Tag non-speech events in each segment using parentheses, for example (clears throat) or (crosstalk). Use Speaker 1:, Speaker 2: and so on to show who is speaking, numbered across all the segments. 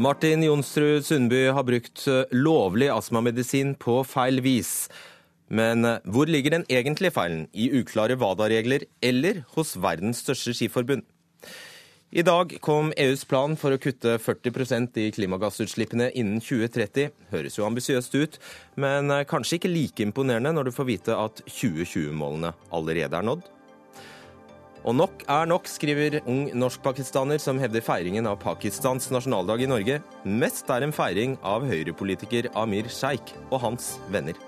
Speaker 1: Martin Jonsrud Sundby har brukt eh, lovlig astmamedisin på feil vis. Men eh, hvor ligger den egentlige feilen? I uklare WADA-regler eller hos verdens største skiforbund? I dag kom EUs plan for å kutte 40% i klimagassutslippene innen 2030. Høres jo ambisiøst ut, men eh, kanskje ikke like imponerende når du får vite at 2020-målene allerede er nådd. Og nok er nok, skriver ung norsk-pakistaner som hevder feiringen av Pakistans nasjonaldag i Norge mest er en feiring av høyrepolitiker Amir Sheikh og hans venner.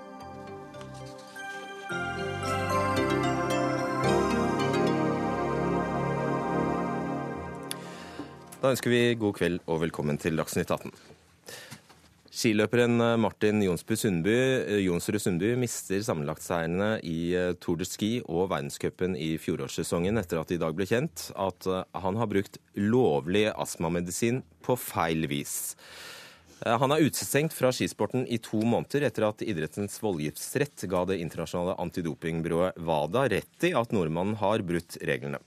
Speaker 1: Da ønsker vi god kveld og velkommen til Dagsnytt 18. Skiløperen eh, Martin Jonsrud Sundby, eh, Jonsrud Sundby mister sammenlagtseierne i eh, Tour de Ski og verdenscupen i fjorårssesongen etter at det i dag ble kjent at han har brukt lovlig astmamedisin på feil vis. Eh, han er utestengt fra skisporten i to måneder etter at idrettens voldgiftsrett ga det internasjonale antidopingbyrået WADA rett i at nordmannen har brutt reglene.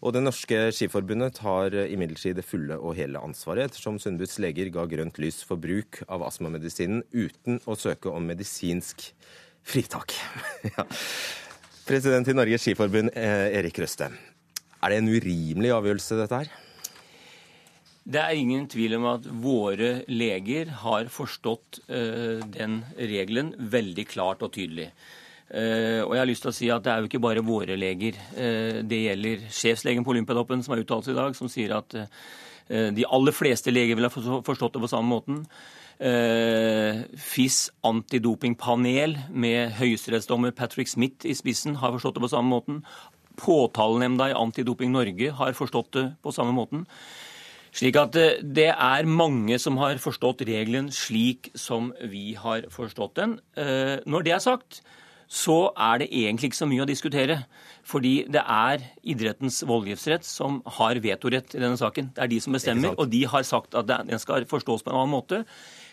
Speaker 1: Og Det norske skiforbundet tar imidlertid det fulle og hele ansvaret, ettersom Sundbuds leger ga grønt lys for bruk av astmamedisinen uten å søke om medisinsk fritak. (laughs) President i Norges Skiforbund, eh, Erik Røste. Er det en urimelig avgjørelse, dette her?
Speaker 2: Det er ingen tvil om at våre leger har forstått uh, den regelen veldig klart og tydelig. Uh, og jeg har lyst til å si at Det er jo ikke bare våre leger. Uh, det gjelder sjefslegen på Olympiatoppen som har uttalt seg i dag, som sier at de aller fleste leger vil ha forstått det på samme måten. FIS antidopingpanel med høyesterettsdommer Patrick Smith i spissen har forstått det på samme måten. Påtalenemnda i Antidoping Norge har forstått det på samme måten. Slik at eh, det er mange som har forstått regelen slik som vi har forstått den. Eh, når det er sagt, så er det egentlig ikke så mye å diskutere. Fordi det er idrettens voldgiftsrett som har vetorett i denne saken. Det er de som bestemmer, og de har sagt at den skal forstås på en annen måte.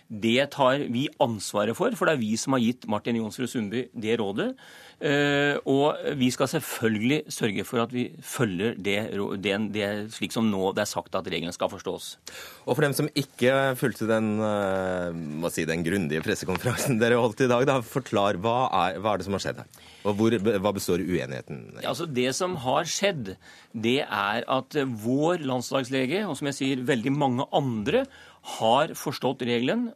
Speaker 2: Det tar vi ansvaret for, for det er vi som har gitt Martin Jonsrud Sundby det rådet. Eh, og vi skal selvfølgelig sørge for at vi følger det, det, det, slik som nå det er sagt at reglene skal forstås.
Speaker 1: Og for dem som ikke fulgte den, eh, må si, den grundige pressekonferansen dere holdt i dag, da, forklar hva er, hva er det som har skjedd her? Og hvor, hva består uenigheten i?
Speaker 2: Ja, altså det som har skjedd, det er at vår landslagslege, og som jeg sier veldig mange andre, har forstått regelen.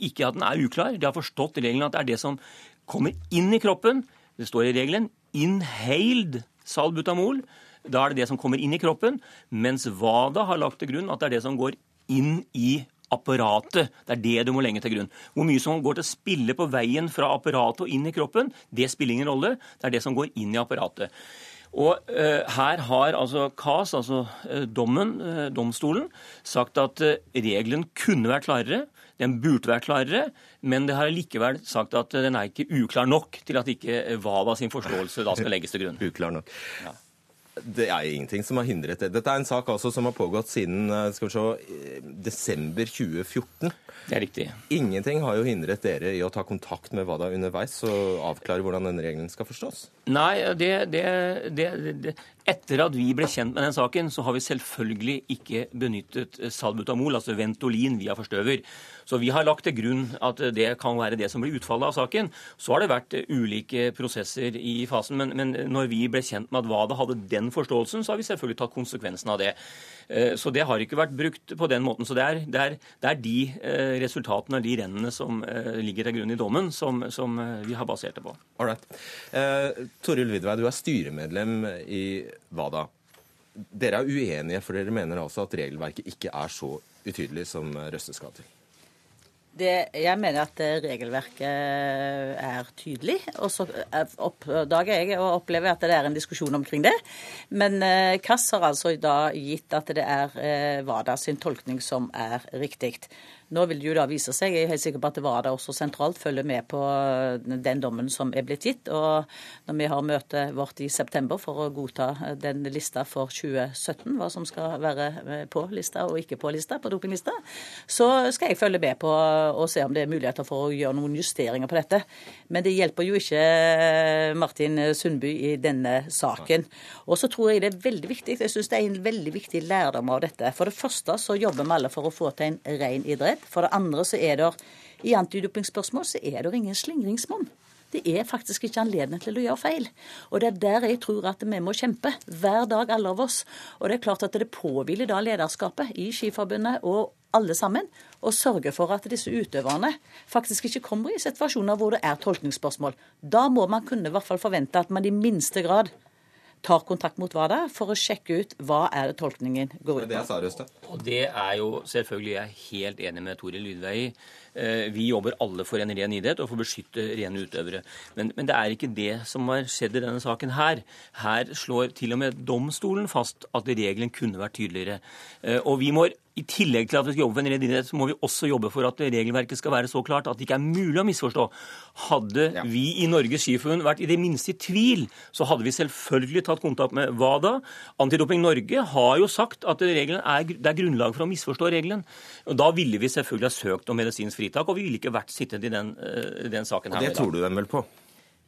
Speaker 2: Ikke at den er uklar, de har forstått regelen at det er det som kommer inn i kroppen. Det står i regelen 'inhaled salbutamol'. Da er det det som kommer inn i kroppen. Mens WADA har lagt til grunn at det er det som går inn i apparatet. Det er det du må legge til grunn. Hvor mye som går til å spille på veien fra apparatet og inn i kroppen, det spiller ingen rolle. Det er det som går inn i apparatet. Og uh, Her har altså KAS, altså uh, dommen, uh, domstolen, sagt at regelen kunne vært klarere. Den burde vært klarere, men det har likevel sagt at den er ikke uklar nok til at ikke WADA sin forståelse da skal (laughs) legges til grunn.
Speaker 1: Uklar nok. Ja. Det er ingenting som har hindret det. Dette er en sak altså som har pågått siden eh, se, eh, desember 2014.
Speaker 2: Det er riktig.
Speaker 1: Ingenting har jo hindret dere i å ta kontakt med WADA underveis og avklare hvordan denne regelen skal forstås?
Speaker 2: Nei, det, det, det, etter at vi ble kjent med den saken, så har vi selvfølgelig ikke benyttet salbutamol, altså Ventolin via forstøver. Så vi har lagt til grunn at det kan være det som blir utfallet av saken. Så har det vært ulike prosesser i fasen, men, men når vi ble kjent med at WADA hadde den forståelsen, så har vi selvfølgelig tatt konsekvensen av det. Eh, så det har ikke vært brukt på den måten. Så det er, det er, det er de resultatene resultatene, de rennene som eh, ligger til grunn i dommen, som, som vi har basert det på.
Speaker 1: Alright. Eh, Toril Vidvei, du er styremedlem i WADA. Dere er uenige, for dere mener altså at regelverket ikke er så utydelig som Røste skal til?
Speaker 3: Det, jeg mener at regelverket er tydelig. Og så oppdager jeg og opplever at det er en diskusjon omkring det. Men Kass har altså da gitt at det er eh, WADA sin tolkning som er riktig. Nå vil det jo da vise seg, jeg er helt sikker på at WADA også sentralt følger med på den dommen som er blitt gitt. Og når vi har møtet vårt i september for å godta den lista for 2017, hva som skal være på lista og ikke på lista, på dopinglista, så skal jeg følge med på og se om det er muligheter for å gjøre noen justeringer på dette. Men det hjelper jo ikke Martin Sundby i denne saken. Og så tror jeg det er veldig viktig, jeg syns det er en veldig viktig lærdom av dette. For det første så jobber vi alle for å få til en ren idrett. For det andre så er det i antidopingspørsmål så er det ingen slingringsmonn. Det er faktisk ikke anledning til å gjøre feil. Og det er der jeg tror at vi må kjempe. Hver dag, alle av oss. Og det er klart at det påhviler da lederskapet i Skiforbundet og alle sammen å sørge for at disse utøverne faktisk ikke kommer i situasjoner hvor det er tolkningsspørsmål. Da må man kunne i hvert fall forvente at man i minste grad tar kontakt mot WADA for å sjekke ut hva er det tolkningen går ut
Speaker 1: på.
Speaker 2: Og Det er jo selvfølgelig jeg er helt enig med Tore Lydvei i. Eh, vi jobber alle for en ren idrett og for å beskytte rene utøvere. Men, men, det er ikke det som har skjedd i denne saken her. Her slår til og med domstolen fast at regelen kunne vært tydeligere. Eh, og vi må i tillegg til at vi skal jobbe for en ren idrett, så må vi også jobbe for at regelverket skal være så klart at det ikke er mulig å misforstå. Hadde ja. vi i Norges Skiforbund vært i det minste i tvil, så hadde vi selvfølgelig tatt kontakt med WADA. Antidoping Norge har jo sagt at er, det er grunnlag for å misforstå regelen. Og Da ville vi selvfølgelig ha søkt om medisinsk fritak, og vi ville ikke vært sittende i den, uh, den saken her.
Speaker 1: Og det tror du dem vel på?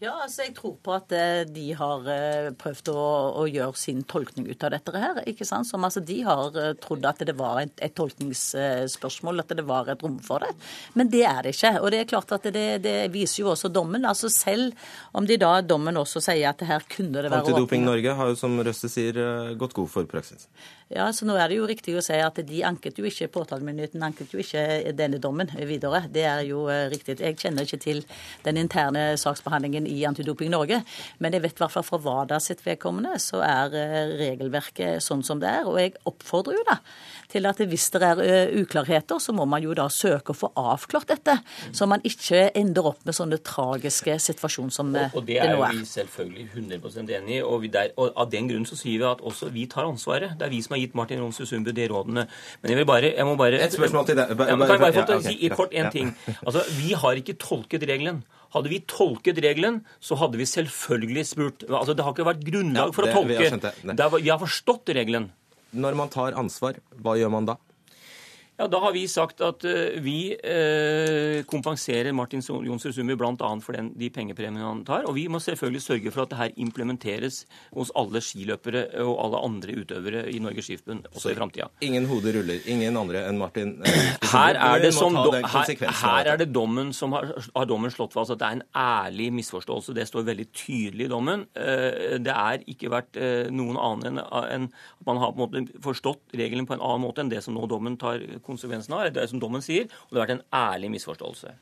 Speaker 3: Ja, altså Jeg tror på at eh, de har eh, prøvd å, å, gjøre sin tolkning ut av dette her. ikke sant? Som altså De har eh, trodd at det var et, et, tolkningsspørsmål, at det var et rom for det. Men det er det ikke. Og det er klart at det, det viser jo også dommen. altså Selv om de da dommen også sier at her kunne det være
Speaker 1: Antidoping Norge har jo, som Røste sier, gått god for praksis.
Speaker 3: Ja, så nå er det jo riktig å si at de anket jo ikke, påtalemyndigheten anket jo ikke denne dommen videre. Det er jo riktig. Jeg kjenner ikke til den interne saksbehandlingen i Antidoping Norge. Men jeg vet i hvert fall for WADA sitt vedkommende så er eh, regelverket sånn som det er. Og jeg oppfordrer jo da til at hvis det er eh, uklarheter, så må man jo da søke å få avklart dette. Så man ikke ender opp med sånne tragiske situasjoner som det,
Speaker 2: og, og det, det nå er. Og Det er vi selvfølgelig 100 enig i. Og, der, og, av den grunn så sier vi at også vi tar ansvaret. Det er vi som har gitt Martin Romsø Sundbu de rådene. Men jeg vil bare jeg må bare,
Speaker 1: Et spørsmål til deg.
Speaker 2: Kan jeg bare få si kort en ting? Altså, Vi har ikke tolket regelen. Hadde vi tolket regelen, så hadde vi selvfølgelig spurt Altså, Det har ikke vært grunnlag for å tolke. Vi har, vi har forstått regelen.
Speaker 1: Når man tar ansvar, hva gjør man da?
Speaker 2: Ja, Da har vi sagt at uh, vi uh, kompenserer Martin Jonsrud Summi bl.a. for den, de pengepremiene han tar. Og vi må selvfølgelig sørge for at det her implementeres hos alle skiløpere og alle andre utøvere i Norges Skiforbund også i framtida.
Speaker 1: Ingen hoder ruller. Ingen andre enn Martin uh,
Speaker 2: her, er det som, her, her, er det dommen som har, har, dommen slått fast at det er en ærlig misforståelse. Det står veldig tydelig i dommen. det er ikke vært noen annen enn at man har på en måte forstått regelen på en annen måte enn det som nå dommen tar konsekvensen av, det er som dommen sier, og det har vært en ærlig misforståelse.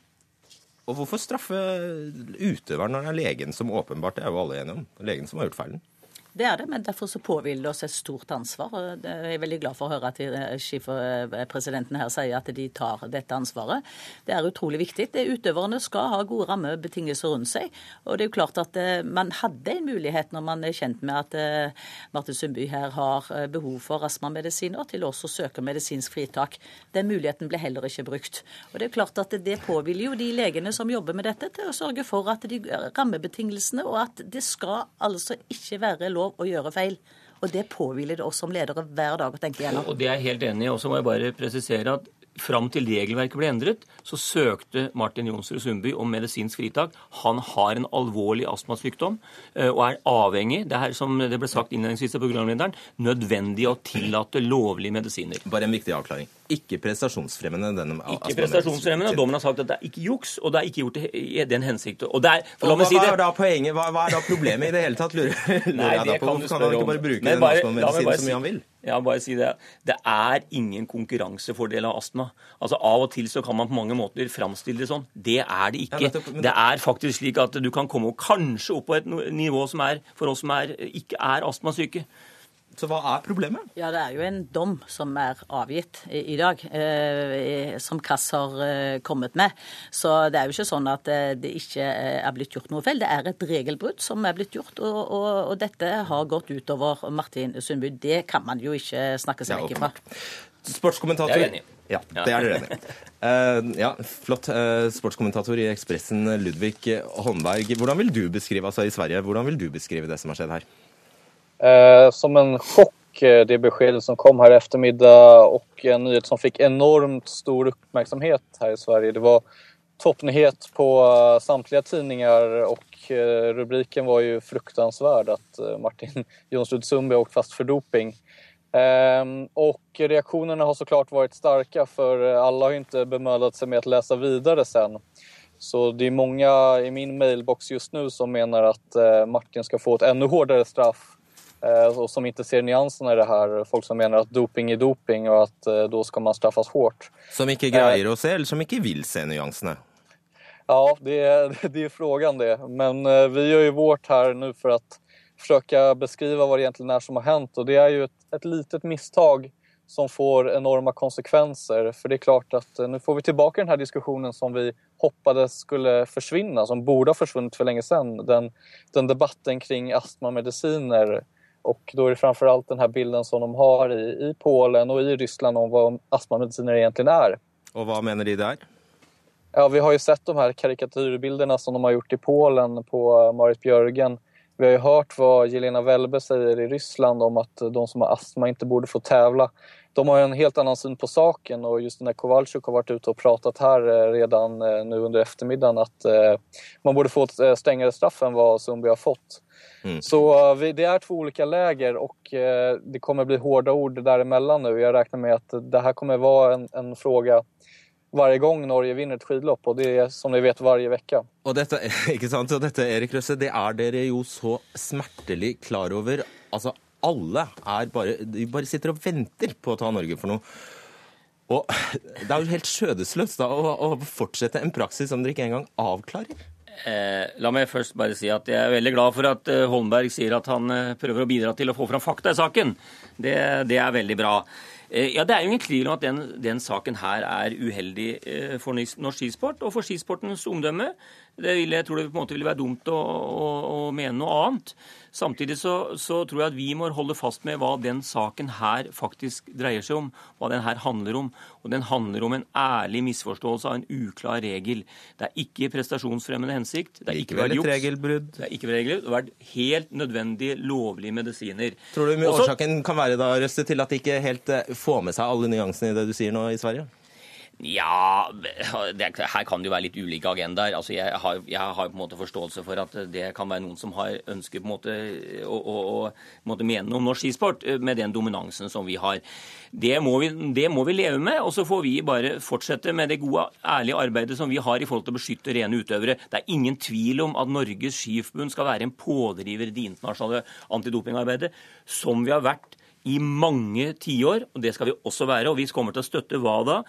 Speaker 1: Og hvorfor straffe utøveren når det er legen som åpenbart, det er jo alle enige om, legen som har gjort feilen?
Speaker 3: Det er det, men derfor så påhviler det oss et stort ansvar. og Jeg er veldig glad for å høre at skiferpresidenten her sier at de tar dette ansvaret. Det er utrolig viktig. Det Utøverne skal ha gode rammebetingelser rundt seg. Og det er jo klart at eh, man hadde en mulighet når man er kjent med at eh, Martin Sundby her har eh, behov for astmamedisiner, til også å søke medisinsk fritak. Den muligheten ble heller ikke brukt. Og Det er klart at det påhviler jo de legene som jobber med dette, til å sørge for at de rammebetingelsene, og at det skal altså ikke være lov lov å gjøre feil. Og det påhviler det oss som ledere hver dag å tenke gjennom.
Speaker 2: Og det er jeg helt enig i. Og så må jeg bare presisere at fram til regelverket ble endret, så søkte Martin Jonsrud Sundby om medisinsk fritak. Han har en alvorlig astmasykdom eh, og er avhengig, det er som det ble sagt innledningsvis av programlederen, nødvendig å tillate lovlige medisiner.
Speaker 1: Bare en viktig avklaring ikke prestasjonsfremmende. Denne,
Speaker 2: ikke prestasjonsfremmende, og Dommen har sagt at det er ikke juks, og det er ikke gjort i den hensikt. Og,
Speaker 1: er, og hva, si hva, er da poenget, hva, hva, er da problemet i det hele tatt, lurer, Nei, jeg da på? Hvorfor kan han ikke bare bruke den astmamedisinen så mye han vil?
Speaker 2: Ja, bare si Det Det er ingen konkurransefordel av astma. Altså Av og til så kan man på mange måter framstille det sånn. Det er det ikke. Det er faktisk slik at du kan komme kanskje opp på et nivå som er for oss som er, ikke er astmasyke.
Speaker 1: Så hva er problemet?
Speaker 3: Ja, Det er jo en dom som er avgitt i, i dag, eh, som Kass har eh, kommet med. Så det er jo ikke sånn at eh, det ikke eh, er blitt gjort noe feil. Det er et regelbrudd som er blitt gjort, og, og, og dette har gått utover Martin Sundby. Det kan man jo ikke snakke seg vekk ifra.
Speaker 1: Sportskommentator.
Speaker 2: Jeg er enig.
Speaker 1: Ja, det er dere enig i. Uh, ja, flott. Uh, sportskommentator i Ekspressen, Ludvig Holmberg. Hvordan vil du beskrive altså i Sverige, hvordan vil du beskrive det som har skjedd her?
Speaker 4: Uh, som en sjokk, det beskedet som kom her ettermiddag, og en nyhet som fikk enormt stor oppmerksomhet her i Sverige. Det var toppnyhet på samtlige tidningar og rubriken var jo fruktansvärd at Martin (laughs) Jonsrud Sundby åkt fast for doping. Ehm, och reaktionerna har såklart varit starka för alla har inte bemödat sig med att läsa vidare sen. Så det är många i min mailbox just nu som menar att eh, Martin ska få ett ännu hårdare straff eh, och som inte ser nyanserna i det här. Folk som mener at doping er doping og at eh, skal ska man straffes hårt.
Speaker 1: Som ikke greier å se, eller som ikke vil se nyansene?
Speaker 4: Ja, det er, (laughs) det är frågan det. Men vi gjør jo vårt her nå for å forsøke å beskrive hva det egentlig er som har hendt. Og det er jo et, et litet misstag som får enorme konsekvenser. For det er klart at eh, nu får vi tilbake denne diskusjonen som vi hoppades skulle forsvinne, som borde ha forsvunnet for lenge siden. Den, den debatten kring astmamediciner. Och då är det framförallt den här bilden som de har i, i Polen och i Ryssland om vad astmamediciner egentligen är.
Speaker 1: Och vad menar de där?
Speaker 4: Ja, vi har ju sett de här karikatyrbilderna som de har gjort i Polen på Marit Björgen vi har ju hört vad Jelena Welbe säger i Ryssland om att de som har astma inte borde få tävla. De har en helt annan syn på saken och just när Kowalczyk har varit ute och pratat här eh, redan eh, nu under eftermiddagen att eh, man borde få ett strängare straff än vad Sundby har fått. Mm. Så det är två olika läger och det kommer bli hårda ord däremellan nu. Jag räknar med att det här kommer vara en, en fråga varje gang Norge vinner et skidlopp, og det er som dere vet hver uke.
Speaker 1: Og dette, (laughs) ikke sant? Og dette Erik Røsse, det er dere jo så smertelig klar over. Altså, alle er bare, de bare sitter og venter på å ta Norge for noe. Og (laughs) det er jo helt skjødesløst da, å, å fortsette en praksis som dere ikke engang avklarer.
Speaker 2: Eh, la meg først bare si at jeg er veldig glad for at eh, Holmberg sier at han eh, prøver å bidra til å få fram fakta i saken. Det, det er veldig bra. Eh, ja, Det er jo ingen tvil om at den, den saken her er uheldig eh, for norsk skisport og for skisportens omdømme. Det vil, jeg tror det på en måte ville være dumt å, å, å mene noe annet. Samtidig så, så, tror jeg at vi må holde fast med hva den saken her faktisk dreier seg om. Hva den her handler om. Og den handler om en ærlig misforståelse av en uklar regel. Det er ikke prestasjonsfremmende hensikt. Det er
Speaker 1: ikke vel et regelbrudd.
Speaker 2: Det er ikke regelbrudd. Det har vært helt nødvendige, lovlige medisiner.
Speaker 1: Tror du Også, årsaken kan være da, Røste, til at de ikke helt eh, får med seg alle nyansene i det du sier nå i Sverige?
Speaker 2: Ja, det, her kan det jo være litt ulike agendaer. Altså, jeg, har, jeg har på en måte forståelse for at det kan være noen som har ønsker på en måte å, å, å måte mene noe om norsk skisport eh, med den dominansen som vi har. Det må vi, det må vi leve med, og så får vi bare fortsette med det gode, ærlige arbeidet som vi har i forhold til å beskytte rene utøvere. Det er ingen tvil om at Norges Skiforbund skal være en pådriver i det internasjonale antidopingarbeidet, som vi har vært i mange tiår, og det skal vi også være. Og vi kommer til å støtte WADA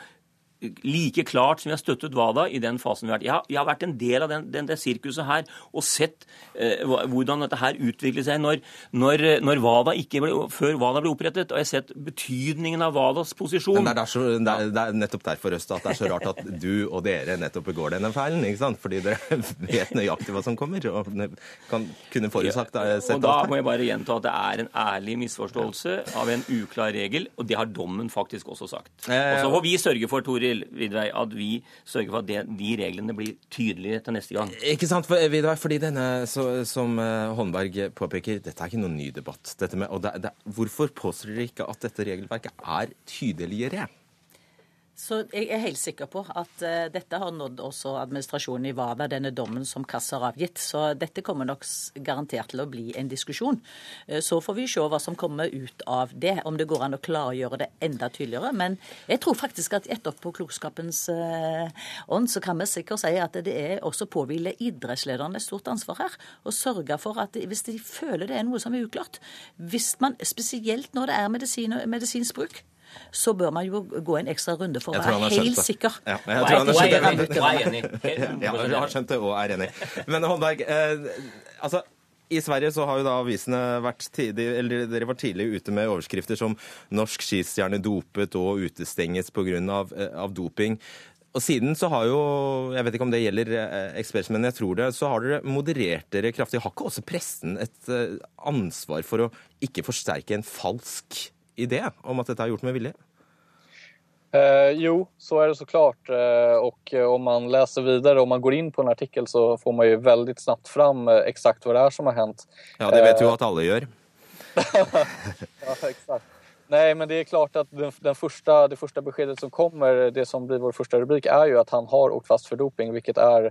Speaker 2: like klart som har støttet WADA i den fasen vi har vært. Jeg har, jeg har vært en del av den, den, det sirkuset her og sett eh, hvordan dette her utviklet seg når, når, når WADA ikke ble, før WADA ble opprettet. Og jeg har sett betydningen av WADAs posisjon.
Speaker 1: Men det er, så, det er, det er nettopp derfor Øst, at det er så rart at du og dere nettopp begår denne feilen. ikke sant? Fordi dere (laughs) vet nøyaktig hva som kommer og kan kunne forutsagt
Speaker 2: ja, Og Da må jeg bare gjenta at det er en ærlig misforståelse av en uklar regel, og det har dommen faktisk også sagt. Eh, og så får vi sørge for, Tore vil, Vidvei, at vi sørger for at det, de reglene blir tydelige til neste gang.
Speaker 1: Ikke sant, for, Vidvei, fordi denne, så, som Holmberg Håndberg påpeker, dette er ikke noen ny debatt. Med, det, det, hvorfor påstår dere ikke at dette regelverket er tydeligere?
Speaker 3: Så jeg er helt sikker på at uh, dette har nådd også administrasjonen i WADA, denne dommen som Kass har avgitt. Så dette kommer nok garantert til å bli en diskusjon. Uh, så får vi se hva som kommer ut av det, om det går an å klargjøre det enda tydeligere. Men jeg tror faktisk at på klokskapens uh, ånd så kan vi sikkert si at det er også påhviler idrettslederne et stort ansvar her. Å sørge for at hvis de føler det er noe som er uklart, hvis man, spesielt når det er medisin, medisinsk bruk, så bør man jo gå en ekstra runde for å være helt sikker.
Speaker 1: Ja, jeg tror han har skjønt det. (laughs) Ja, jeg har skjønt det og er enig. Men Håndberg, eh, altså i Sverige så har jo da avisene vært tidlig, eller dere var tidlig ute med overskrifter som 'Norsk skistjerne dopet og utestenges pga. Av, eh, av doping'. Og siden så har jo, jeg vet ikke om det gjelder eh, men jeg tror det, så har dere moderert dere kraftig. Har ikke også pressen et ansvar for å ikke forsterke en falsk idé om at dette er gjort med vilje?
Speaker 4: Eh, jo, så er det såklart. Eh, och eh, om man leser videre, om man går inn på en artikkel, så får man jo veldig snabbt fram eksakt exakt vad det er som har hendt.
Speaker 1: Ja, det vet jo at alle gjør.
Speaker 4: Ja. Nej, men det er klart at den, den første, det første beskedet som kommer, det som blir vår første rubrik, er jo at han har åkt fast for doping, hvilket er,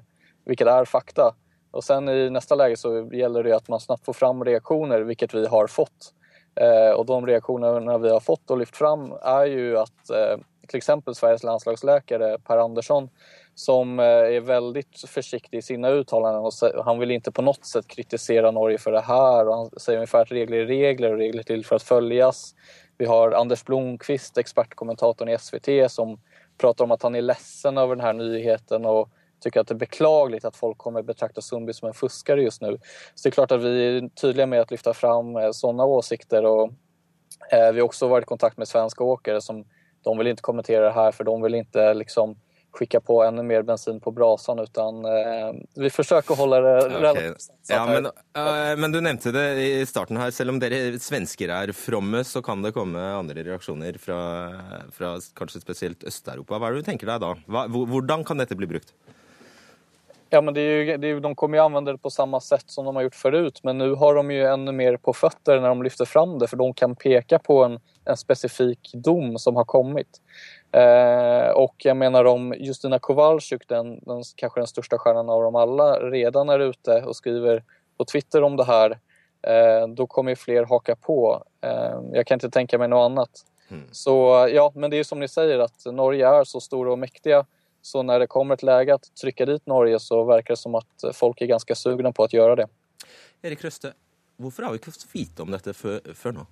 Speaker 4: vilket är fakta. Og sen i neste läge så gjelder det at man snabbt får fram reaktioner, hvilket vi har fått. Eh, och de reaktionerna vi har fått och lyft fram är ju att eh, till exempel Sveriges landslagsläkare Per Andersson som er är väldigt försiktig i sina uttalanden han vill inte på något sätt kritisera Norge för det här och han säger ungefär att regler är regler och regler till för att följas. Vi har Anders Blomqvist, expertkommentatorn i SVT som pratar om att han är ledsen över den här nyheten och tycker att det är beklagligt att folk kommer betrakta Sundby som en fuskare just nu. Så det är klart att vi är tydliga med att lyfta fram eh, sådana åsikter och eh, vi har också varit i kontakt med svenska åkare som de vill inte kommentera det här för de vill inte liksom skicka på ännu mer bensin på brasan utan eh, vi försöker hålla det relativt
Speaker 1: Ja, men, uh, men du nevnte det i starten her. Selv om dere svensker er fromme, så kan det komme andre reaksjoner fra, fra kanskje spesielt Øst-Europa. Hva er det du tenker deg da? Hva, hvordan kan dette bli brukt?
Speaker 4: Ja, men det är ju, det är, de kommer ju använda det på samma sätt som de har gjort förut. Men nu har de ju ännu mer på fötter när de lyfter fram det. För de kan peka på en, en specifik dom som har kommit. Eh, och jag menar om Justina Kowalczyk, den, den, kanske den största stjärnan av dem alla, redan är ute och skriver på Twitter om det här. Eh, då kommer ju fler haka på. Eh, jag kan inte tänka mig något annat. Så ja, men det är som ni säger att Norge är så stora och mäktiga. Så når det kommer ett läge att trycka dit Norge så verkar det som at folk er ganske sugna på å gjøre det.
Speaker 1: Erik Røste, hvorfor har vi ikke fått vite om dette før, før nå?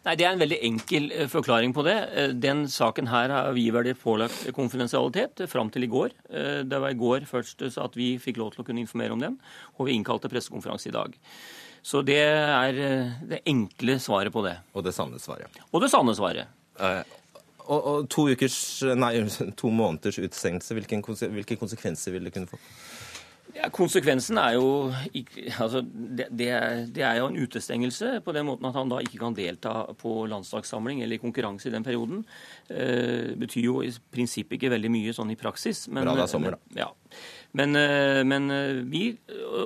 Speaker 2: Nei, Det er en veldig enkel eh, forklaring på det. Eh, Den saken her har vi vært pålagt konfidensialitet fram til i går. Eh, Det var i går først så at vi fikk lov til å kunne informere om den, og vi innkalte pressekonferanse i dag. Så det er det enkle svaret på det.
Speaker 1: Og det sanne svaret.
Speaker 2: Og det sanne svaret.
Speaker 1: Eh, og, og to ukers, nei, (laughs) to måneders utestengelse, hvilke, konsekvenser vil det kunne få?
Speaker 2: Ja, konsekvensen er jo altså, det, det, er, jo en utestengelse på den måten at han da ikke kan delta på landslagssamling eller i konkurranse i den perioden. Eh, betyr jo i prinsippet ikke veldig mye sånn i praksis. Men,
Speaker 1: Bra det er sommer, da.
Speaker 2: Men, ja. Men, eh, men eh, vi,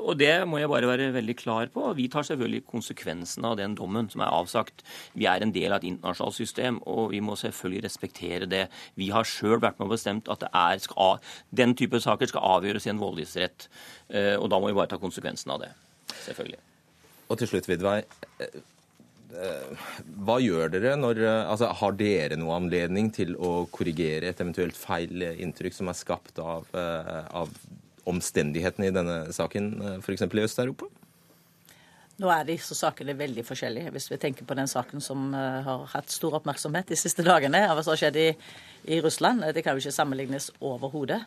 Speaker 2: og det må jeg bare være veldig klar på, vi tar selvfølgelig konsekvensen av den dommen som er avsagt. Vi er en del av et internasjonalt system, og vi må selvfølgelig respektere det. Vi har sjøl vært med og bestemt at er, skal, den type saker skal avgjøres i en voldgiftsrett. Eh, Og da må vi bare ta konsekvensen av det. Selvfølgelig.
Speaker 1: Og til slutt, Vidvei. Eh, eh, Hva gjør dere når eh, Altså, har dere noe anledning til å korrigere et eventuelt feil inntrykk som er skapt av, eh, av omstendighetene i denne saken, f.eks. i Øst-Europa?
Speaker 3: Nå er disse sakene veldig forskjellige. Hvis vi tenker på den saken som eh, har hatt stor oppmerksomhet de siste dagene, av hva som har skjedd i, i Russland, eh, det kan jo ikke sammenlignes overhodet.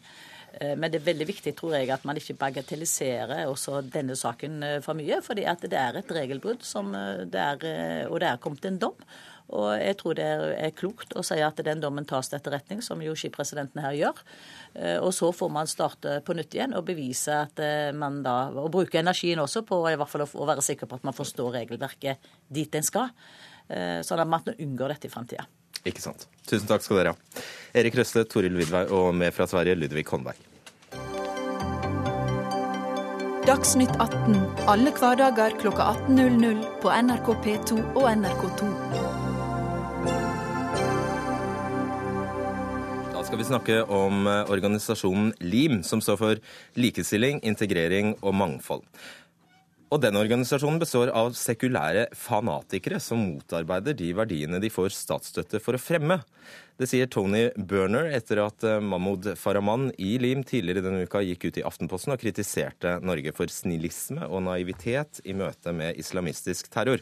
Speaker 3: Eh, Men det er veldig viktig tror jeg, at man ikke bagatelliserer også denne saken eh, for mye. fordi det er et regelbrudd, eh, og det er kommet en dom. Og jeg tror det er, klokt å si at den dommen tas til etterretning, som jo skipresidenten her gjør. Og så får man starte på nytt igjen og bevise at man da Og bruke energien også på i hvert fall å, være sikker på at man forstår regelverket dit en skal. Sånn at man unngår dette i framtida.
Speaker 1: Ikke sant. Tusen takk skal dere ha. Erik Røsle, Toril Vidvei og med fra Sverige, Ludvig Holmberg.
Speaker 5: Dagsnytt 18 alle hverdager klokka 18.00 på NRK P2 og NRK2.
Speaker 1: Da skal vi snakke om eh, organisasjonen LIM, som står for likestilling, integrering og mangfold. Og den organisasjonen består av sekulære fanatikere som motarbeider de verdiene de får statsstøtte for å fremme. Det sier Tony Burner etter at eh, Mahmoud Farahman i LIM tidligere denne uka gikk ut i Aftenposten og kritiserte Norge for snillisme og naivitet i møte med islamistisk terror.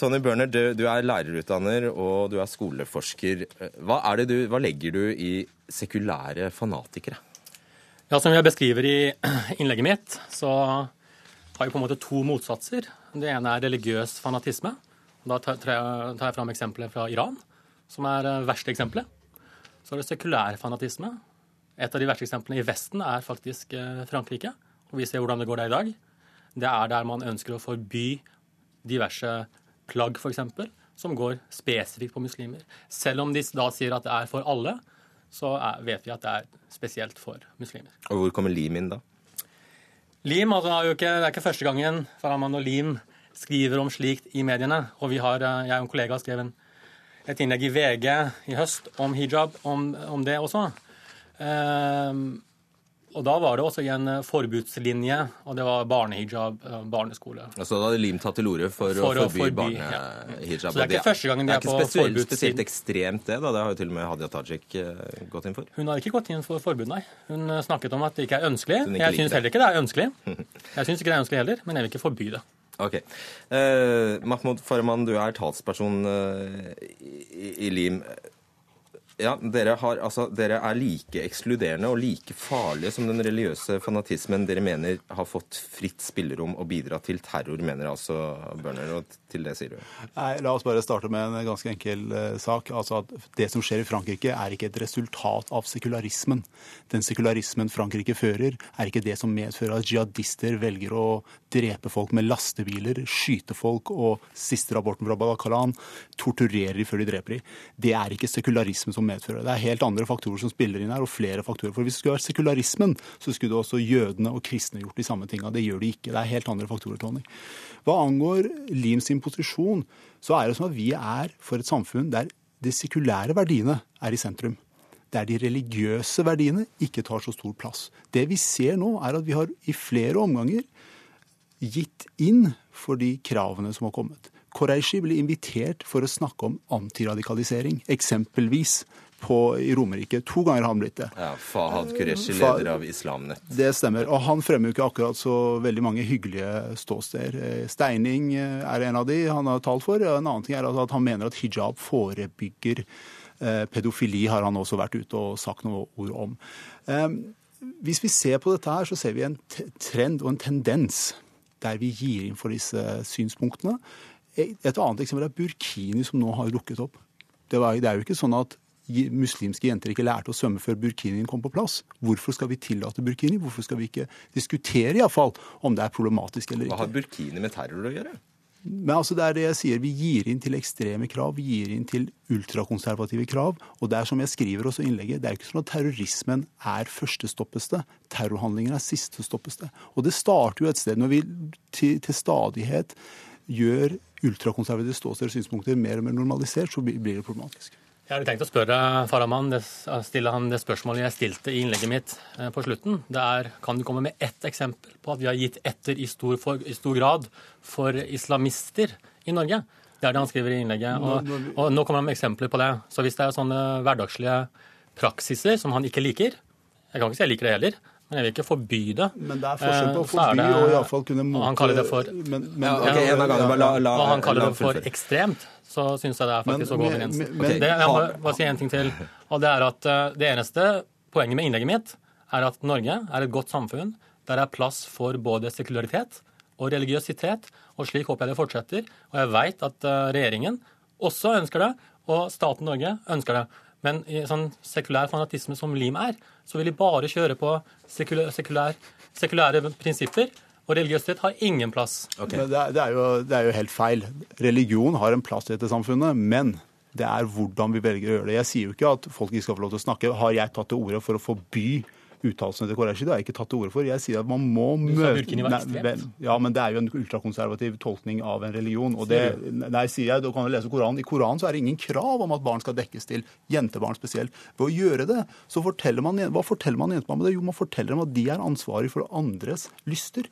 Speaker 1: Tony Børner, du, du er lærerutdanner og du er skoleforsker. Hva, er du, hva legger du i sekulære fanatikere?
Speaker 6: Ja, Som jeg beskriver i (clears throat) innlegget mitt, så har jo på en måte to motsatser. Det ene er religiøs fanatisme. Da tar jeg fram eksempelet fra Iran, som er det verste eksempelet. Så er det sekulær fanatisme. Et av de verste eksemplene i Vesten er faktisk eh, Frankrike. Og vi ser hvordan det går der i dag. Det er der man ønsker å forby diverse plagg, f.eks. som går spesifikt på muslimer. Selv om de da sier at det er for alle, så vet vi at det er spesielt for muslimer.
Speaker 1: Og hvor kommer lim inn da?
Speaker 6: Lim altså, det er jo ikke, Det er ikke første gangen Farahman og Lim skriver om slikt i mediene. Og vi har, eh, jeg og en kollega skrev en, et innlegg i VG i høst om hijab, om, om det også. Um, og da var det også i en eh, forbudslinje, og det var barnehijab, eh, barneskole.
Speaker 1: Altså da hadde Lim tatt til orde for,
Speaker 6: For
Speaker 1: å forby,
Speaker 6: forby,
Speaker 1: barnehijab.
Speaker 6: Så det er ikke første gangen de
Speaker 1: det
Speaker 6: er på
Speaker 1: ikke
Speaker 6: Det
Speaker 1: er
Speaker 6: ikke
Speaker 1: spesielt ekstremt, det. da. Det har jo til og med Hadia Tajik eh, gått inn for.
Speaker 6: Hun har ikke gått inn for forbud, nei. Hun snakket om at det ikke er ønskelig.
Speaker 1: Ikke
Speaker 6: Jeg syns heller ikke det er ønskelig. (laughs) Jeg syns ikke det er ønskelig heller, men jeg vil ikke forby det.
Speaker 1: Ok. Eh, Mahmoud Farahman, du er talsperson eh, i, i Lim. Ja, dere, har, altså, dere er like ekskluderende og like farlige som den religiøse fanatismen dere mener har fått fritt spillerom og bidratt til terror, mener altså Børner. Og til det sier du.
Speaker 7: Nei, La oss bare starte med en ganske enkel uh, sak. Altså at Det som skjer i Frankrike, er ikke et resultat av sekularismen. Den sekularismen Frankrike fører, er ikke det som medfører at jihadister velger å drepe folk med lastebiler, skyte folk og, siste rapporten fra Balakalan torturerer de før de dreper de. Det er ikke sekularisme som medfører det. Det er helt andre faktorer som spiller inn her, og flere faktorer. For hvis det skulle vært sekularismen, så skulle det også jødene og kristne gjort de samme tinga. Det gjør de ikke. Det er helt andre faktorer, Tony. Hva angår Lim sin posisjon, så er det som at vi er for et samfunn der de sekulære verdiene er i sentrum. Der de religiøse verdiene ikke tar så stor plass. Det vi ser nå, er at vi har i flere omganger gitt inn for de kravene som har kommet. Koreishi ble invitert for å snakke om antiradikalisering, eksempelvis på, i Romerike. To ganger har han blitt det.
Speaker 1: Ja, Fahad Qureshi, leder av Islamnett.
Speaker 7: Det stemmer. Og han fremmer jo ikke akkurat så veldig mange hyggelige ståsteder. Eh, Steining eh, er en av de han har talt for. En annen ting er at han mener at hijab forebygger eh, pedofili, har han også vært ute og sagt noe ord om. Hvis vi ser på dette her, så ser vi en trend og en tendens der vi gir inn for disse synspunktene. Et annet eksempel er Burkini, som nå har rukket opp. Det, var, det er jo ikke sånn at muslimske jenter ikke lærte å svømme før burkinien kom på plass. Hvorfor skal vi tillate burkini? Hvorfor skal vi ikke diskutere i hvert fall om det er problematisk eller ikke?
Speaker 1: Hva har burkini med terror å gjøre?
Speaker 7: Men altså det er det jeg sier, Vi gir inn til ekstreme krav, vi gir inn til ultrakonservative krav. Og det er som jeg skriver også i innlegget, det er jo ikke sånn at terrorismen er førstestoppeste. Terrorhandlinger er sistestoppeste. Og det starter jo et sted. Når vi til, til stadighet gjør ultrakonservative ståsteder og synspunkter mer og mer normalisert, så blir det problematisk.
Speaker 6: Jeg hadde tenkt å spørre Farahman, det, stille han det spørsmålet jeg stilte i innlegget mitt eh, på slutten. Det er, Kan du komme med ett eksempel på at vi har gitt etter i stor, for, i stor grad for islamister i Norge? Det er det han skriver i innlegget. Og, og nå kommer han med eksempler på det. Så hvis det er sånne hverdagslige praksiser som han ikke liker Jeg kan ikke si jeg liker det heller, men jeg vil ikke forby det.
Speaker 7: Men det er forskjell på å
Speaker 6: Eh,
Speaker 7: forby
Speaker 6: det-
Speaker 7: og iallfall kunne
Speaker 6: mot... Han kaller det for
Speaker 7: men, men,
Speaker 1: Ja, okay, en av gangen, la- la-
Speaker 6: han kaller det for ekstremt, så syns jeg det er faktisk
Speaker 7: Men-
Speaker 6: å gå over
Speaker 7: men-
Speaker 6: grensen.
Speaker 7: Okay.
Speaker 6: Det, jeg må bare si en ting til. Og det er at eh, det eneste poenget med innlegget mitt er at Norge er et godt samfunn der det er plass for både sekularitet og religiøsitet. Og slik håper jeg det fortsetter. Og jeg veit at eh, regjeringen også ønsker det, og staten Norge ønsker det. Men i sånn sekulær fanatisme som Lim er, så vil de bare kjøre på sekulær, sekulær, sekulære prinsipper. Og religiøsitet har ingen plass.
Speaker 7: Okay. det, er, det, er jo, det er jo helt feil. Religion har en plass i dette samfunnet, men det er hvordan vi velger å gjøre det. Jeg sier jo ikke at folk ikke skal få lov til å snakke. Har jeg tatt til orde for å forby uttalelsene til Qureshi. Det har jeg ikke tatt til orde for. Jeg sier at man må møte Nei, Ja, men det er jo en ultrakonservativ tolkning av en religion. Og det, nei, sier jeg, da kan du lese Koranen. I Koranen så er det ingen krav om at barn skal dekkes til. Jentebarn spesielt. Ved å gjøre det, så forteller man Hva forteller man jentene med det? Jo, man forteller dem at de er ansvarlig for andres lyster.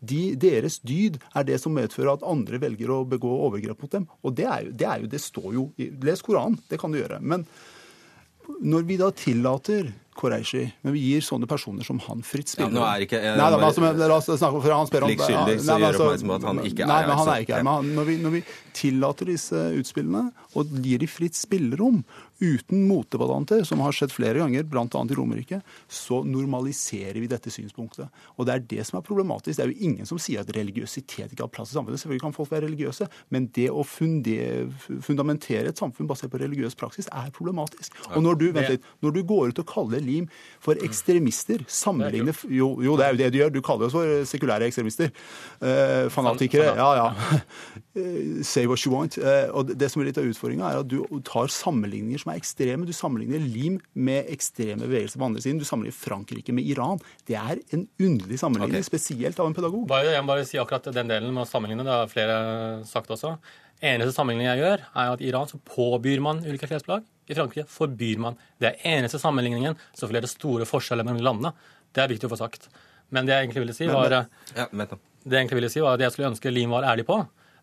Speaker 7: De, deres dyd er det som medfører at andre velger å begå overgrep mot dem. Og det er jo, det, er jo, det står jo i Les Koranen, det kan du gjøre. Men når vi da tillater Koreishi, men vi gir sånne personer som han fritt
Speaker 1: Ja, nå er ikke- jeg-
Speaker 7: Nei, da, men altså, men la oss snakke for han spør om
Speaker 1: Pliktskyldig, så
Speaker 7: Nei,
Speaker 1: gjør
Speaker 7: altså-
Speaker 1: oppmerksom på at han ikke er
Speaker 7: Nei,
Speaker 1: her,
Speaker 7: men han er ikke her. Men han, når, vi, når vi tillater disse utspillene og gir de fritt spillerom uten motdebattanter, som har skjedd flere ganger, bl.a. i Romerike, så normaliserer vi dette synspunktet. Og det er det som er problematisk. Det er jo ingen som sier at religiøsitet ikke har plass i samfunnet. Selvfølgelig kan folk være religiøse, men det å funde, fundamentere et samfunn basert på religiøs praksis er problematisk. Og når du, vent litt, når du går ut og kaller lim for ekstremister. Sammenligne Jo, jo det er jo det du gjør. Du kaller oss for sekulære ekstremister. Eh, fanatikere. Ja, ja. (laughs) Eh, Say what you want. Eh, og det som er litt av utfordringa, er at du tar sammenligninger som er ekstreme. Du sammenligner lim med ekstreme bevegelser på andre siden. Du sammenligner Frankrike med Iran. Det er en underlig sammenligning,
Speaker 1: okay.
Speaker 7: spesielt av en pedagog.
Speaker 6: Bare, jeg må bare si akkurat den delen med å sammenligne. Det har flere sagt også. Eneste sammenligning jeg gjør, er at i Iran så påbyr man ulike klesplagg. I Frankrike forbyr man. Det er eneste sammenligningen. Selvfølgelig er det store forskjeller mellom landene. Det er viktig å få sagt. Men det jeg egentlig ville si, var
Speaker 1: Ja, vent
Speaker 6: det jeg egentlig ville si var det jeg skulle ønske Lim var ærlig på,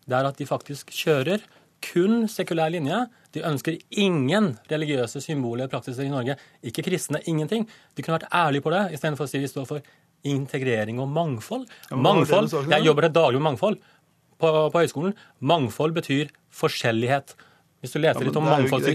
Speaker 6: det er at de faktisk kjører kun sekulær linje. De ønsker ingen religiøse symboler og praksiser i Norge. Ikke kristne, ingenting. De kunne vært ærlige på det, istedenfor å si vi står for integrering og mangfold. Mangfold? Jeg jobber til daglig med mangfold på, på høyskolen. Mangfold betyr forskjellighet. Hvis du leter
Speaker 7: Ja,
Speaker 6: litt om mangfold på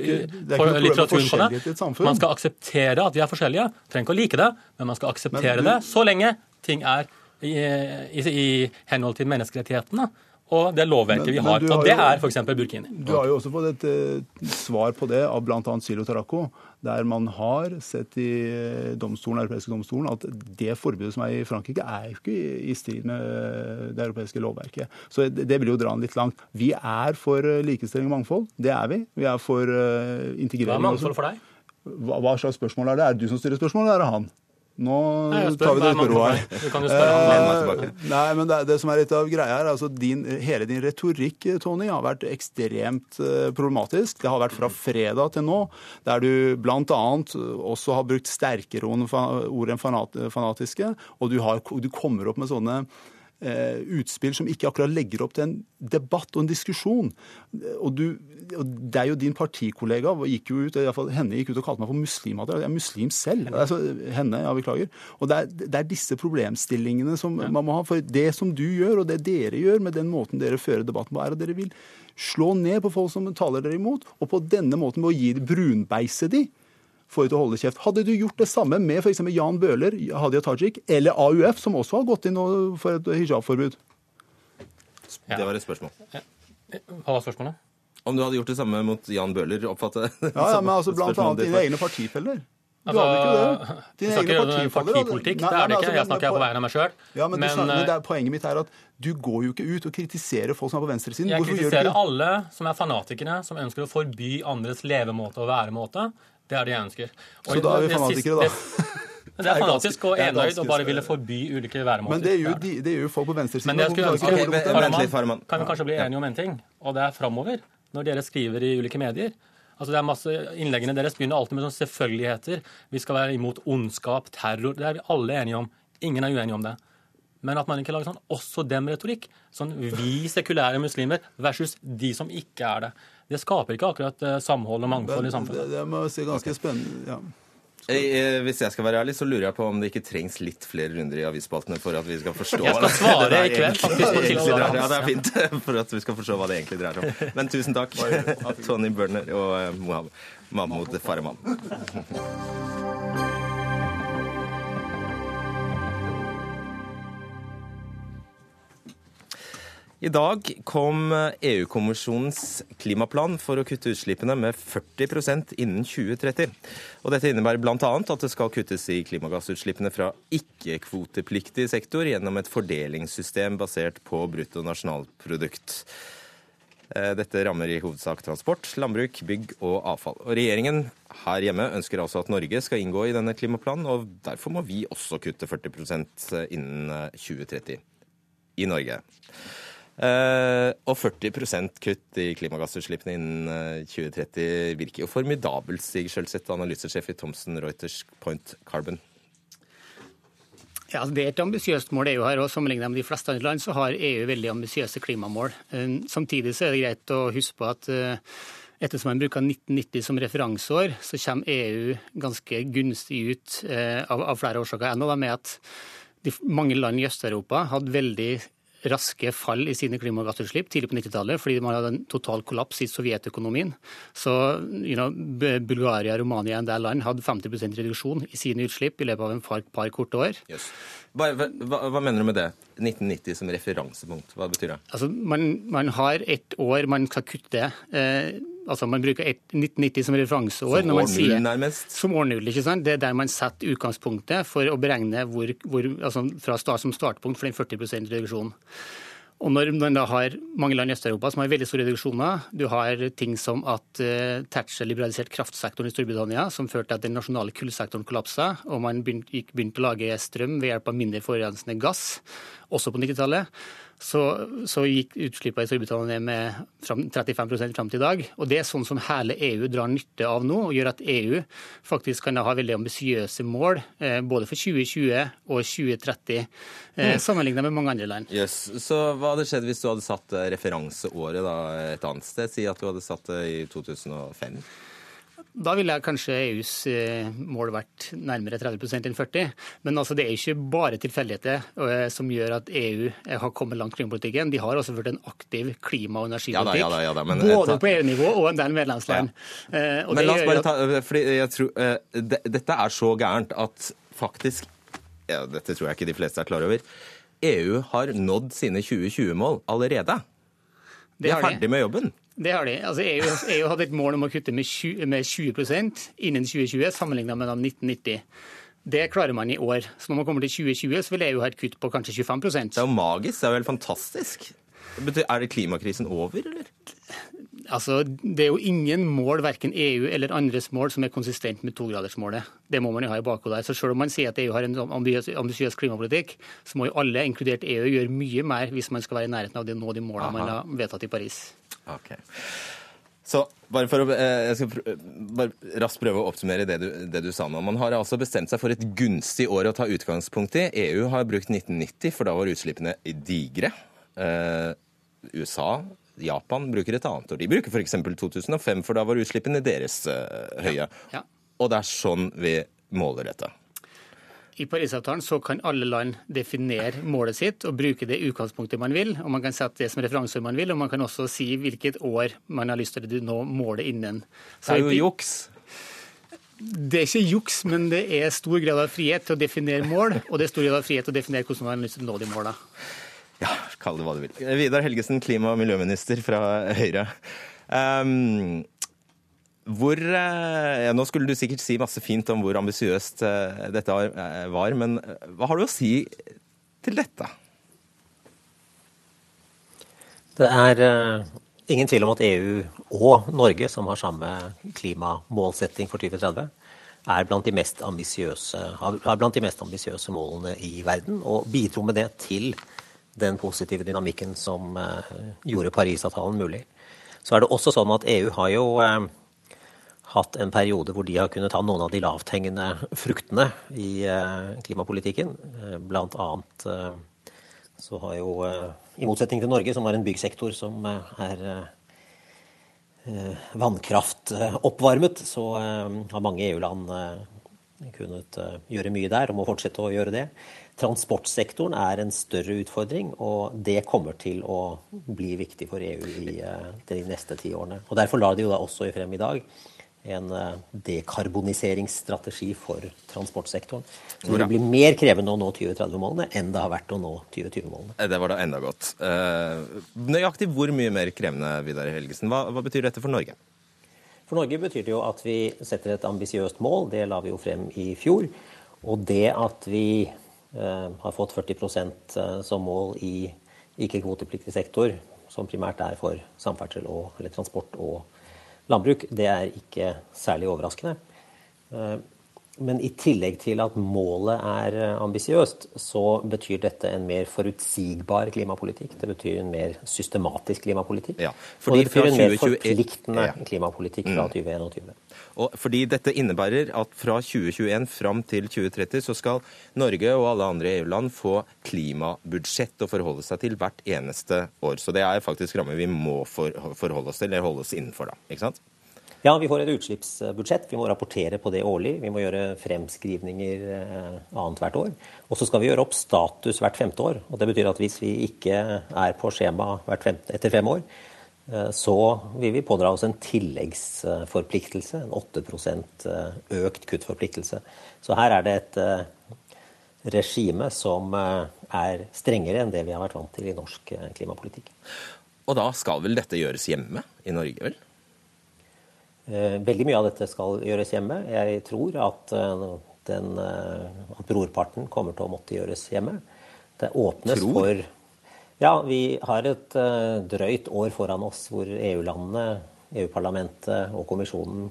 Speaker 7: problem med
Speaker 6: litteraturen på
Speaker 7: i
Speaker 6: det. Man skal akseptere at vi er forskjellige. Trenger ikke å like det, men man skal akseptere
Speaker 7: du-
Speaker 6: det så lenge ting er i, i, i henhold til menneskerettighetene og det lovverket
Speaker 7: vi
Speaker 6: vi
Speaker 7: men
Speaker 6: har. Og det
Speaker 7: jo-
Speaker 6: er f.eks. burkini.
Speaker 7: Du har jo også fått et uh, svar på det av bl.a. Silo Tarako, der man har sett i eh, domstolen, europeiske domstolen at det forbudet som er i Frankrike, er jo ikke i, strid med eh, det europeiske lovverket. Så det, det vil jo dra den litt langt. Vi er for likestilling og mangfold. Det er vi. Vi er for integrering.
Speaker 6: Hva er mangfold for deg?
Speaker 7: Hva, hva slags spørsmål er det? Er det du som stiller spørsmål, eller er det han? Nå
Speaker 6: Nei,
Speaker 7: tar vi det
Speaker 6: mangfold
Speaker 7: spørsmålet her. Eh, Nei, men det, det som er litt av greia her, altså din, hele din retorikk, eh, Tony, har vært ekstremt eh, problematisk. Det har vært fra fredag til nå, der du bl.a. også har brukt sterkere ord enn- fanatiske, og du, har, du kommer opp med sånne utspill som ikke akkurat legger opp til en debatt og en diskusjon. Og, du, og det er jo din partikollega gikk jo ut, i hvert fall henne gikk ut og kalte meg for muslimhater. Jeg er muslim selv. Altså, henne, ja, beklager. Og det er, det er disse problemstillingene som man må ha. For det som du gjør, og det dere gjør med den måten dere fører debatten på, er at dere vil slå ned på folk som taler dere imot, og på denne måten ved å gi brunbeise de for å holde kjeft. Hadde du gjort det samme med f.eks. Jan Bøhler, Hadia Tajik eller AUF, som også har gått inn for et hijabforbud?
Speaker 6: Ja.
Speaker 1: Det var et spørsmål.
Speaker 6: Hva var spørsmålet?
Speaker 1: Om du hadde gjort det samme mot Jan Bøhler, oppfatter jeg
Speaker 7: Ja, ja, men altså (laughs) blant annet dine egne partifeller. Du
Speaker 6: Altså,
Speaker 7: hadde ikke det. (laughs)
Speaker 6: Du
Speaker 7: Dine egne partifeller
Speaker 6: partipolitikk.
Speaker 7: Nei,
Speaker 6: Det er det ikke.
Speaker 7: altså,
Speaker 6: Jeg snakker på vegne av meg sjøl.
Speaker 7: Ja, men,
Speaker 6: Men
Speaker 7: skjønner, men
Speaker 6: eh,
Speaker 7: det er, poenget mitt er at du går jo ikke ut og kritiserer folk som er på venstresiden.
Speaker 6: jeg
Speaker 7: Hvorfor gjør du
Speaker 6: kritiserer alle som er fanatikere, som ønsker å forby andres levemåte og væremåte. Det er det jeg ønsker. Og
Speaker 7: Så da er vi fanatikere,
Speaker 6: siste-
Speaker 7: da.
Speaker 6: Det, (laughs) er fanatisk og enøyd å bare ville forby ulike væremåter.
Speaker 7: Men det
Speaker 6: er
Speaker 7: de, det er jo folk på venstresiden.
Speaker 6: Men ønske
Speaker 1: okay, Farman.
Speaker 6: Kan vi kanskje bli enige om en ting, og det er framover, når dere skriver i ulike medier. Altså det er masse Innleggene deres begynner alltid med sånne selvfølgeligheter. Vi skal være imot ondskap, terror. Det er vi alle enige om. Ingen er uenige om det. Men at man ikke lager sånn også dem-retorikk. Sånn vi sekulære muslimer versus de som ikke er det. Det skaper ikke akkurat eh, samhold og mangfold i samfunnet.
Speaker 7: det må jeg si ganske spennende. Ja.
Speaker 1: Eh, Hvis jeg skal være ærlig, så lurer jeg på om det ikke trengs litt flere runder i avisspaltene for at vi skal forstå
Speaker 6: Jeg skal svare
Speaker 1: det
Speaker 6: i kveld, faktisk, på.
Speaker 1: Ja, det er fint, (laughs) for at vi skal forstå hva det egentlig dreier seg om. Men tusen takk, Tony Børner og eh, Mohammed- Mahmoud Farahman. I dag kom EU-kommisjonens klimaplan for å kutte utslippene med 40% innen 2030. Og dette innebærer bl.a. at det skal kuttes i klimagassutslippene fra ikke-kvotepliktig sektor gjennom et fordelingssystem basert på bruttonasjonalprodukt. Eh, Dette rammer i hovedsak transport, landbruk, bygg og avfall. Og Regjeringen her hjemme ønsker altså at Norge skal inngå i denne klimaplanen, og derfor må vi også kutte 40 innen eh, 2030 i Norge. Eh, og 40% kutt i klimagassutslippene innen eh, 2030 virker jo formidabelt, Stig Skjølseth, analysesjef i Thomson Reuters Point Carbon.
Speaker 8: Ja, altså Det er et ambisiøst mål EU har, og Sammenlignet med de fleste andre land så har EU veldig ambisiøse klimamål. Eh, Samtidig så er det greit å huske på at eh, ettersom man bruker 1990 som referanseår, så kommer EU ganske gunstig ut eh, av flere årsaker. En av dem er at mange land i Øst-Europa hadde veldig raske fall i sine klimagassutslipp tidlig på 90-tallet, fordi man hadde en total kollaps i sovjetøkonomien. Så you know, Bulgaria, Romania og en del land hadde 50% reduksjon i sine utslipp i løpet av en par, par korte år.
Speaker 1: Yes. Hva, hva, hva mener du med det? 1990 som referansepunkt, hva betyr det?
Speaker 8: Altså, man, man har ett år man skal kutte. Eh, altså Man bruker 1990 som referanseår.
Speaker 1: Som år null, nærmest?
Speaker 8: Som år null, ikke sant? Det er der man setter utgangspunktet for å beregne hvor, hvor, altså fra start, som startpunkt for den 40% reduksjonen. Og når man da har mange land i Øst-Europa som har veldig store reduksjoner, du har ting som at uh, Thatcher liberaliserte kraftsektoren i Storbritannia, som førte til at den nasjonale kullsektoren kollapsa, og man begynte, begynte å lage strøm ved hjelp av mindre forurensende gass, også på 90-tallet så, så gikk utslippene i Storbritannia ned med 35% fram til i dag. Og Det er sånn som hele EU drar nytte av nå, og gjør at EU faktisk kan ha veldig ambisiøse mål eh, både for 2020 og 2030, eh, mm. sammenlignet med mange andre land.
Speaker 1: Yes. Så Hva hadde skjedd hvis du hadde satt referanseåret da, et annet sted? Si at du hadde satt det i 2005?
Speaker 8: Da ville kanskje EUs eh, mål vært nærmere 30 enn 40 Men altså, det er ikke bare tilfeldigheter eh, som gjør at EU eh, har kommet langt i klimapolitikken. De har også ført en aktiv klima- og energipolitikk. Ja, da, ja, da, men, både på EU-nivå og en del medlemsland.
Speaker 1: Ja. men la oss bare ta, fordi jeg tror, det, Dette er så gærent at faktisk ja, Dette tror jeg ikke de fleste er klar over. EU har nådd sine 2020-mål allerede. De er ferdig med jobben.
Speaker 8: Det har de. Altså EU, EU, hadde et mål om å kutte med 20, med 20 innen 2020 sammenlignet med 1990. Det klarer man i år. Så når man kommer til 2020, så vil EU ha et kutt på kanskje 25%
Speaker 1: Det er jo magisk. Det er jo helt fantastisk. Er det klimakrisen over, eller?
Speaker 8: Altså, Det er jo ingen mål, verken EU eller andres mål, som er konsistent med togradersmålet. Det må man jo ha i bakhodet. Så selv om man sier at EU har en ambisiøs klimapolitikk, så må jo alle, inkludert EU, gjøre mye mer hvis man skal være i nærheten av å nå de målene man har vedtatt i Paris.
Speaker 1: Okay. Så bare for å, eh, Jeg skal bare raskt prøve å oppsummere det du, det du, sa nå. Man har altså bestemt seg for et gunstig år å ta utgangspunkt i. EU har brukt 1990, for da var utslippene digre. Eh, USA, Japan bruker et annet år. De bruker f.eks. 2005, for da var utslippene deres eh, høye. Ja. Ja. Og det er sånn vi måler dette.
Speaker 8: I Parisavtalen så kan alle land definere målet sitt og bruke det utgangspunktet man vil. og Man kan sette det som referanseår man vil, og man kan også si hvilket år man har lyst til å nå målet innen.
Speaker 1: Så det er jo juks.
Speaker 8: Det er ikke juks, men det er stor grad av frihet til å definere mål, og det er stor grad av frihet til å definere hvordan man har lyst til å nå de målene.
Speaker 1: Ja, kall det hva du vil. Vidar Helgesen, klima- og miljøminister fra Høyre. Um, hvor, eh, ja, nå skulle du sikkert si masse fint om hvor ambisiøst eh, dette eh, var, men hva har du å si til dette?
Speaker 9: Det er ingen tvil om at EU og Norge, som har samme klimamålsetting for 2030, er blant de mest ambisiøse målene i verden, og bidro med det til den positive dynamikken som uh, gjorde Parisavtalen mulig. Så er det også sånn at EU har jo uh, hatt en periode hvor de har kunnet ta noen av de lavthengende fruktene i eh, klimapolitikken. Eh, blant annet eh, så har jo, i motsetning til Norge, som har en byggsektor som er vannkraftoppvarmet, så har mange EU-land kunnet gjøre mye der og må fortsette å gjøre det. Transportsektoren er en større utfordring, og det kommer til å bli viktig for EU i de neste ti årene. Og Derfor la de jo da også frem i dag en eh, dekarboniseringsstrategi for transportsektoren. Så det blir mer krevende å nå 2030-målene enn det har vært å nå 2020-målene.
Speaker 1: Eh, det var da enda godt. Eh, nøyaktig hvor mye mer krevende, Vidar Helgesen. Hva, hva, betyr dette for Norge?
Speaker 9: For Norge betyr det jo at vi setter et ambisiøst mål. Det la vi jo frem i fjor. Og det at vi eh, har fått 40% som mål i ikke-kvotepliktig sektor, som primært er for samferdsel og, eller transport og landbruk, det er ikke særlig overraskende. Men i tillegg til at målet er eh, ambisiøst, så betyr dette en mer forutsigbar klimapolitikk. Det betyr en mer systematisk klimapolitikk. Ja, og det betyr en mer forpliktende ja. klimapolitikk fra 2021. Mm.
Speaker 1: Og fordi dette innebærer at fra 2021 fram til 2030 så skal Norge og alle andre EU-land få klimabudsjett å forholde seg til hvert eneste år. Så det er faktisk rammer vi må forholde oss til, eller holde oss innenfor da. Ikke sant?
Speaker 9: Ja, vi får et utslippsbudsjett. Vi må rapportere på det årlig. Vi må gjøre fremskrivninger eh, annethvert år. Og så skal vi gjøre opp status hvert femte år. Og det betyr at hvis vi ikke er på skjema femte, etter fem år, eh, så vil vi pådra oss en tilleggsforpliktelse, en 8 eh, økt kuttforpliktelse. Så her er det et regime som er strengere enn det vi har vært vant til i norsk klimapolitikk.
Speaker 1: Og da skal vel dette gjøres hjemme i Norge, vel?
Speaker 9: Veldig mye av dette skal gjøres hjemme. Jeg tror at, den, at brorparten kommer til å måtte gjøres hjemme. Det åpnes tror. for Ja, vi har et drøyt år foran oss hvor EU-landene, EU-parlamentet og kommisjonen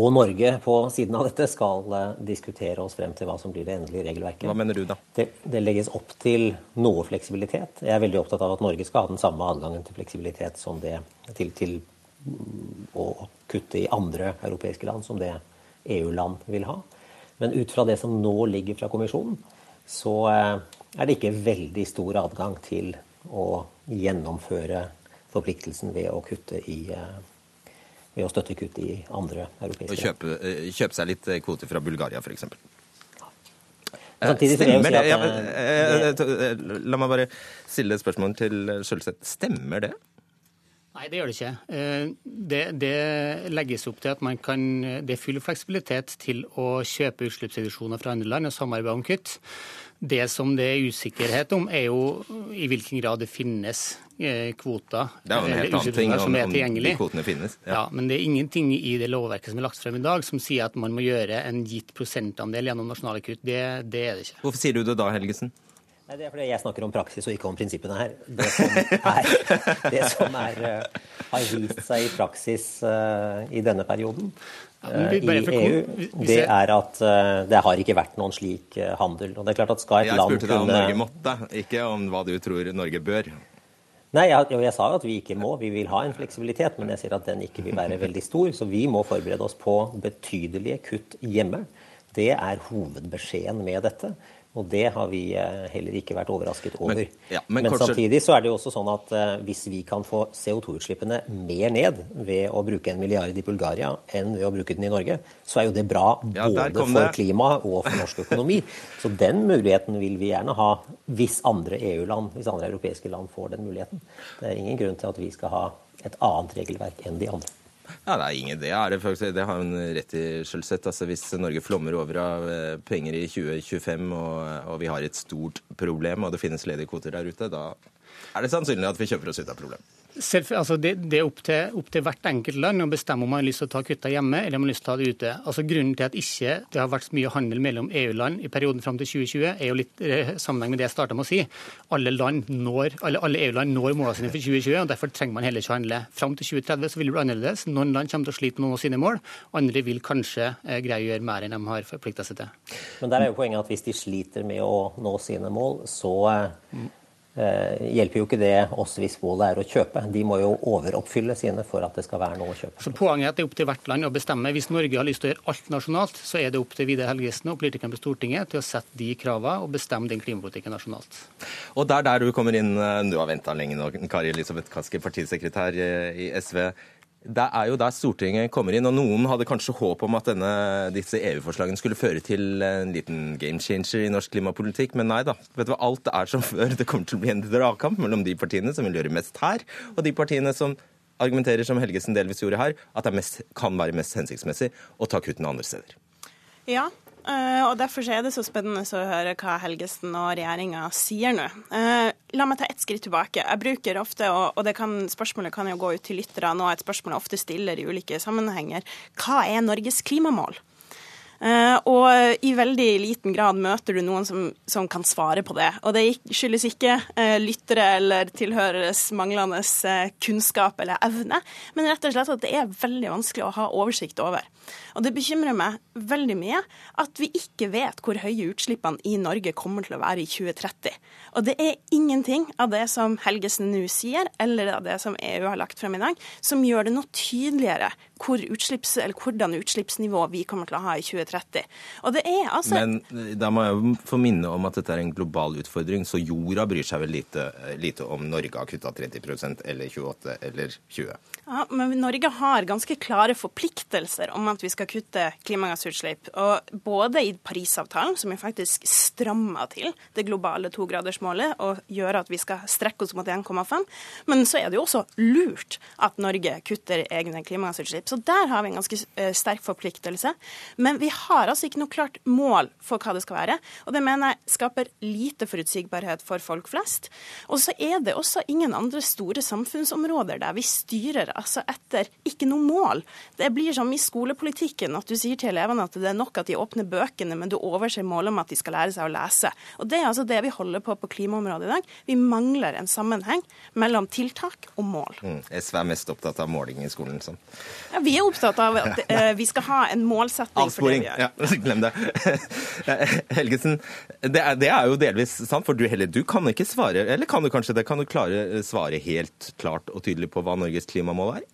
Speaker 9: og Norge på siden av dette skal eh, diskutere oss frem til hva som blir det endelige regelverket.
Speaker 1: Hva mener du da?
Speaker 9: Det, det, legges opp til noe fleksibilitet. Jeg er veldig opptatt av at Norge skal ha den samme adgangen til fleksibilitet som det til, til å kutte i andre europeiske land som det EU-land vil ha. Men ut fra det som nå ligger fra kommisjonen, så eh, er det ikke veldig stor adgang til å gjennomføre forpliktelsen ved å kutte i uh, ved å støtte kutt i andre europeiske land.
Speaker 1: Og kjøpe, eh, kjøpe seg litt eh, kvoter fra Bulgaria, f.eks.
Speaker 9: Samtidig
Speaker 1: Stemmer det? Ja, eh, la meg bare stille et spørsmål til Skjølseth. Stemmer det?
Speaker 8: Nei, det gjør det ikke. Det, det, legges opp til at man kan, det er full fleksibilitet til å kjøpe utslippsreduksjoner fra andre land og samarbeide om kutt. Det som det er usikkerhet om, er jo i hvilken grad det finnes eh, kvoter
Speaker 1: det er jo en helt annen ting
Speaker 8: som er tilgjengelig.
Speaker 1: Om de kvotene finnes.
Speaker 8: Ja. ja. Men det er ingenting i det lovverket som er lagt frem i dag som sier at man må gjøre en gitt prosentandel gjennom nasjonale kutt. Det, det er det ikke.
Speaker 1: Hvorfor sier du det da, Helgesen?
Speaker 9: Nei, Det er fordi jeg snakker om praksis og ikke om prinsippene her. Det som, er, (laughs) det som er, eh, har vist seg i praksis uh, i denne perioden, ja, i EU, det er at uh, det har ikke vært noen slik uh, handel. Og det er klart at skal et land.
Speaker 1: Jeg spurte deg om Norge måtte, ikke om hva du tror Norge bør.
Speaker 9: Nei, jeg, jeg, sa jo at vi ikke må. Vi vil ha en fleksibilitet, men jeg sier at den ikke vil være veldig stor. Så vi må forberede oss på betydelige kutt hjemme. Det er hovedbeskjeden med dette. Og det har vi eh, heller ikke vært overrasket over. Men, ja, men, men samtidig så er det jo også sånn at uh, hvis vi kan få CO2-utslippene mer ned ved å bruke en milliard i Bulgaria enn ved å bruke den i Norge, så er jo det bra ja, både for klimaet og for norsk økonomi. Så den muligheten vil vi gjerne ha hvis andre EU-land, hvis andre europeiske land får den muligheten. Det er ingen grunn til at vi skal ha et annet regelverk enn de andre.
Speaker 1: Ja, Det er ingen det. Er det, faktisk, det har hun rett i, Skjølseth. Altså, hvis Norge flommer over av eh, penger i 2025 og, og, vi har et stort problem og det finnes ledige kvoter der ute, da er det sannsynlig at vi kjøper oss ut av problemet.
Speaker 8: Selv, altså det, det, er opp til, opp til, hvert enkelt land å bestemme om man har lyst til å ta kutta hjemme eller om man har lyst til å ta det ute. Altså Grunnen til at ikke det har vært så mye handel mellom EU-land i perioden fram til 2020, er jo litt i sammenheng med det jeg starta med å si. Alle, når, alle, alle EU-land når målene sine for 2020, og derfor trenger man heller ikke å handle. Fram til 2030 så vil det bli annerledes. Noen land kommer til å slite med å nå sine mål, andre vil kanskje eh, greie å gjøre mer enn de har forplikta seg til.
Speaker 9: Men der er jo poenget at hvis de sliter med å nå sine mål, så eh, Eh, hjelper jo ikke det oss hvis målet er å kjøpe. De må jo overoppfylle sine for at det skal være noe å kjøpe.
Speaker 8: Så Poenget er at det er opp til hvert land å bestemme. Hvis Norge har lyst til å gjøre alt nasjonalt, så er det opp til Vidar Helgesen og politikerne på Stortinget til å sette de kravene og bestemme den klimapolitikken nasjonalt.
Speaker 1: Og der der du kommer inn, eh, du har venta lenge nå, Kari Elisabeth Kaski, partisekretær i SV. Det er jo der Stortinget kommer inn, og noen hadde kanskje håp om at denne, disse EU-forslagene skulle føre til en liten game changer i norsk klimapolitikk, men nei da. Vet du hva, Alt er som (laughs) før. Det kommer til å bli en dragkamp mellom de partiene som vil gjøre mest her, og de partiene som argumenterer, som Helgesen delvis gjorde her, at det mest, kan være mest hensiktsmessig å ta kuttene andre steder.
Speaker 10: Ja, og Derfor er det så spennende å høre hva Helgesen og regjeringa sier nå. Uh, la meg ta ett skritt tilbake. Jeg bruker ofte, og kan, spørsmålet kan jo gå ut til lyttere nå, et spørsmål jeg ofte stiller i ulike sammenhenger. Hva er Norges klimamål? Uh, og i veldig liten grad møter du noen som, som kan svare på det. Og det skyldes ikke uh, lyttere eller tilhøreres manglende uh, kunnskap eller evne, men rett og slett at det er veldig vanskelig å ha oversikt over. Og det bekymrer meg veldig mye at vi ikke vet hvor høye utslippene i Norge kommer til å være i 2030. Og det er ingenting av det som Helgesen nå sier, eller av det som EU har lagt frem i dag, som gjør det noe tydeligere hvor utslipps, hvordan utslippsnivå vi kommer til å ha i 2030. Og det er altså...
Speaker 1: Men da må jeg få minne om at dette er en global utfordring, så jorda bryr seg vel lite, lite om Norge har kutta 30% eller 28 eller 20?
Speaker 10: Ja, men Norge har ganske klare forpliktelser om at vi skal kutte klimagassutslipp. Og både i Parisavtalen, som jo faktisk strammer til det globale togradersmålet og gjør at vi skal strekke oss mot 1,5, men så er det jo også lurt at Norge kutter egne klimagassutslipp Så der har vi en ganske eh, sterk forpliktelse. Men vi har altså ikke noe klart mål for hva det skal være. Og det mener jeg skaper lite forutsigbarhet for folk flest. Og så er det også ingen andre store samfunnsområder der vi styrer altså etter ikke noe mål. Det blir som i skolepolitikken at du sier til elevene at det er nok at de åpner bøkene, men du overser målet om at de skal lære seg å lese. Og Det er altså det vi holder på på klimaområdet i dag. Vi mangler en sammenheng mellom tiltak og mål.
Speaker 1: Mm. SV er mest opptatt av måling i skolen. Sånn.
Speaker 10: Ja, vi er opptatt av at (laughs) uh, vi skal ha en målsetting
Speaker 1: Avsporing. for det vi gjør. Ja, (laughs) glem det. (laughs) Helgesen, det er, det er, jo delvis sant, for du heller du kan ikke svare, eller kan du kanskje det, kan du klare svare helt klart og tydelig på hva Norges klimamål er?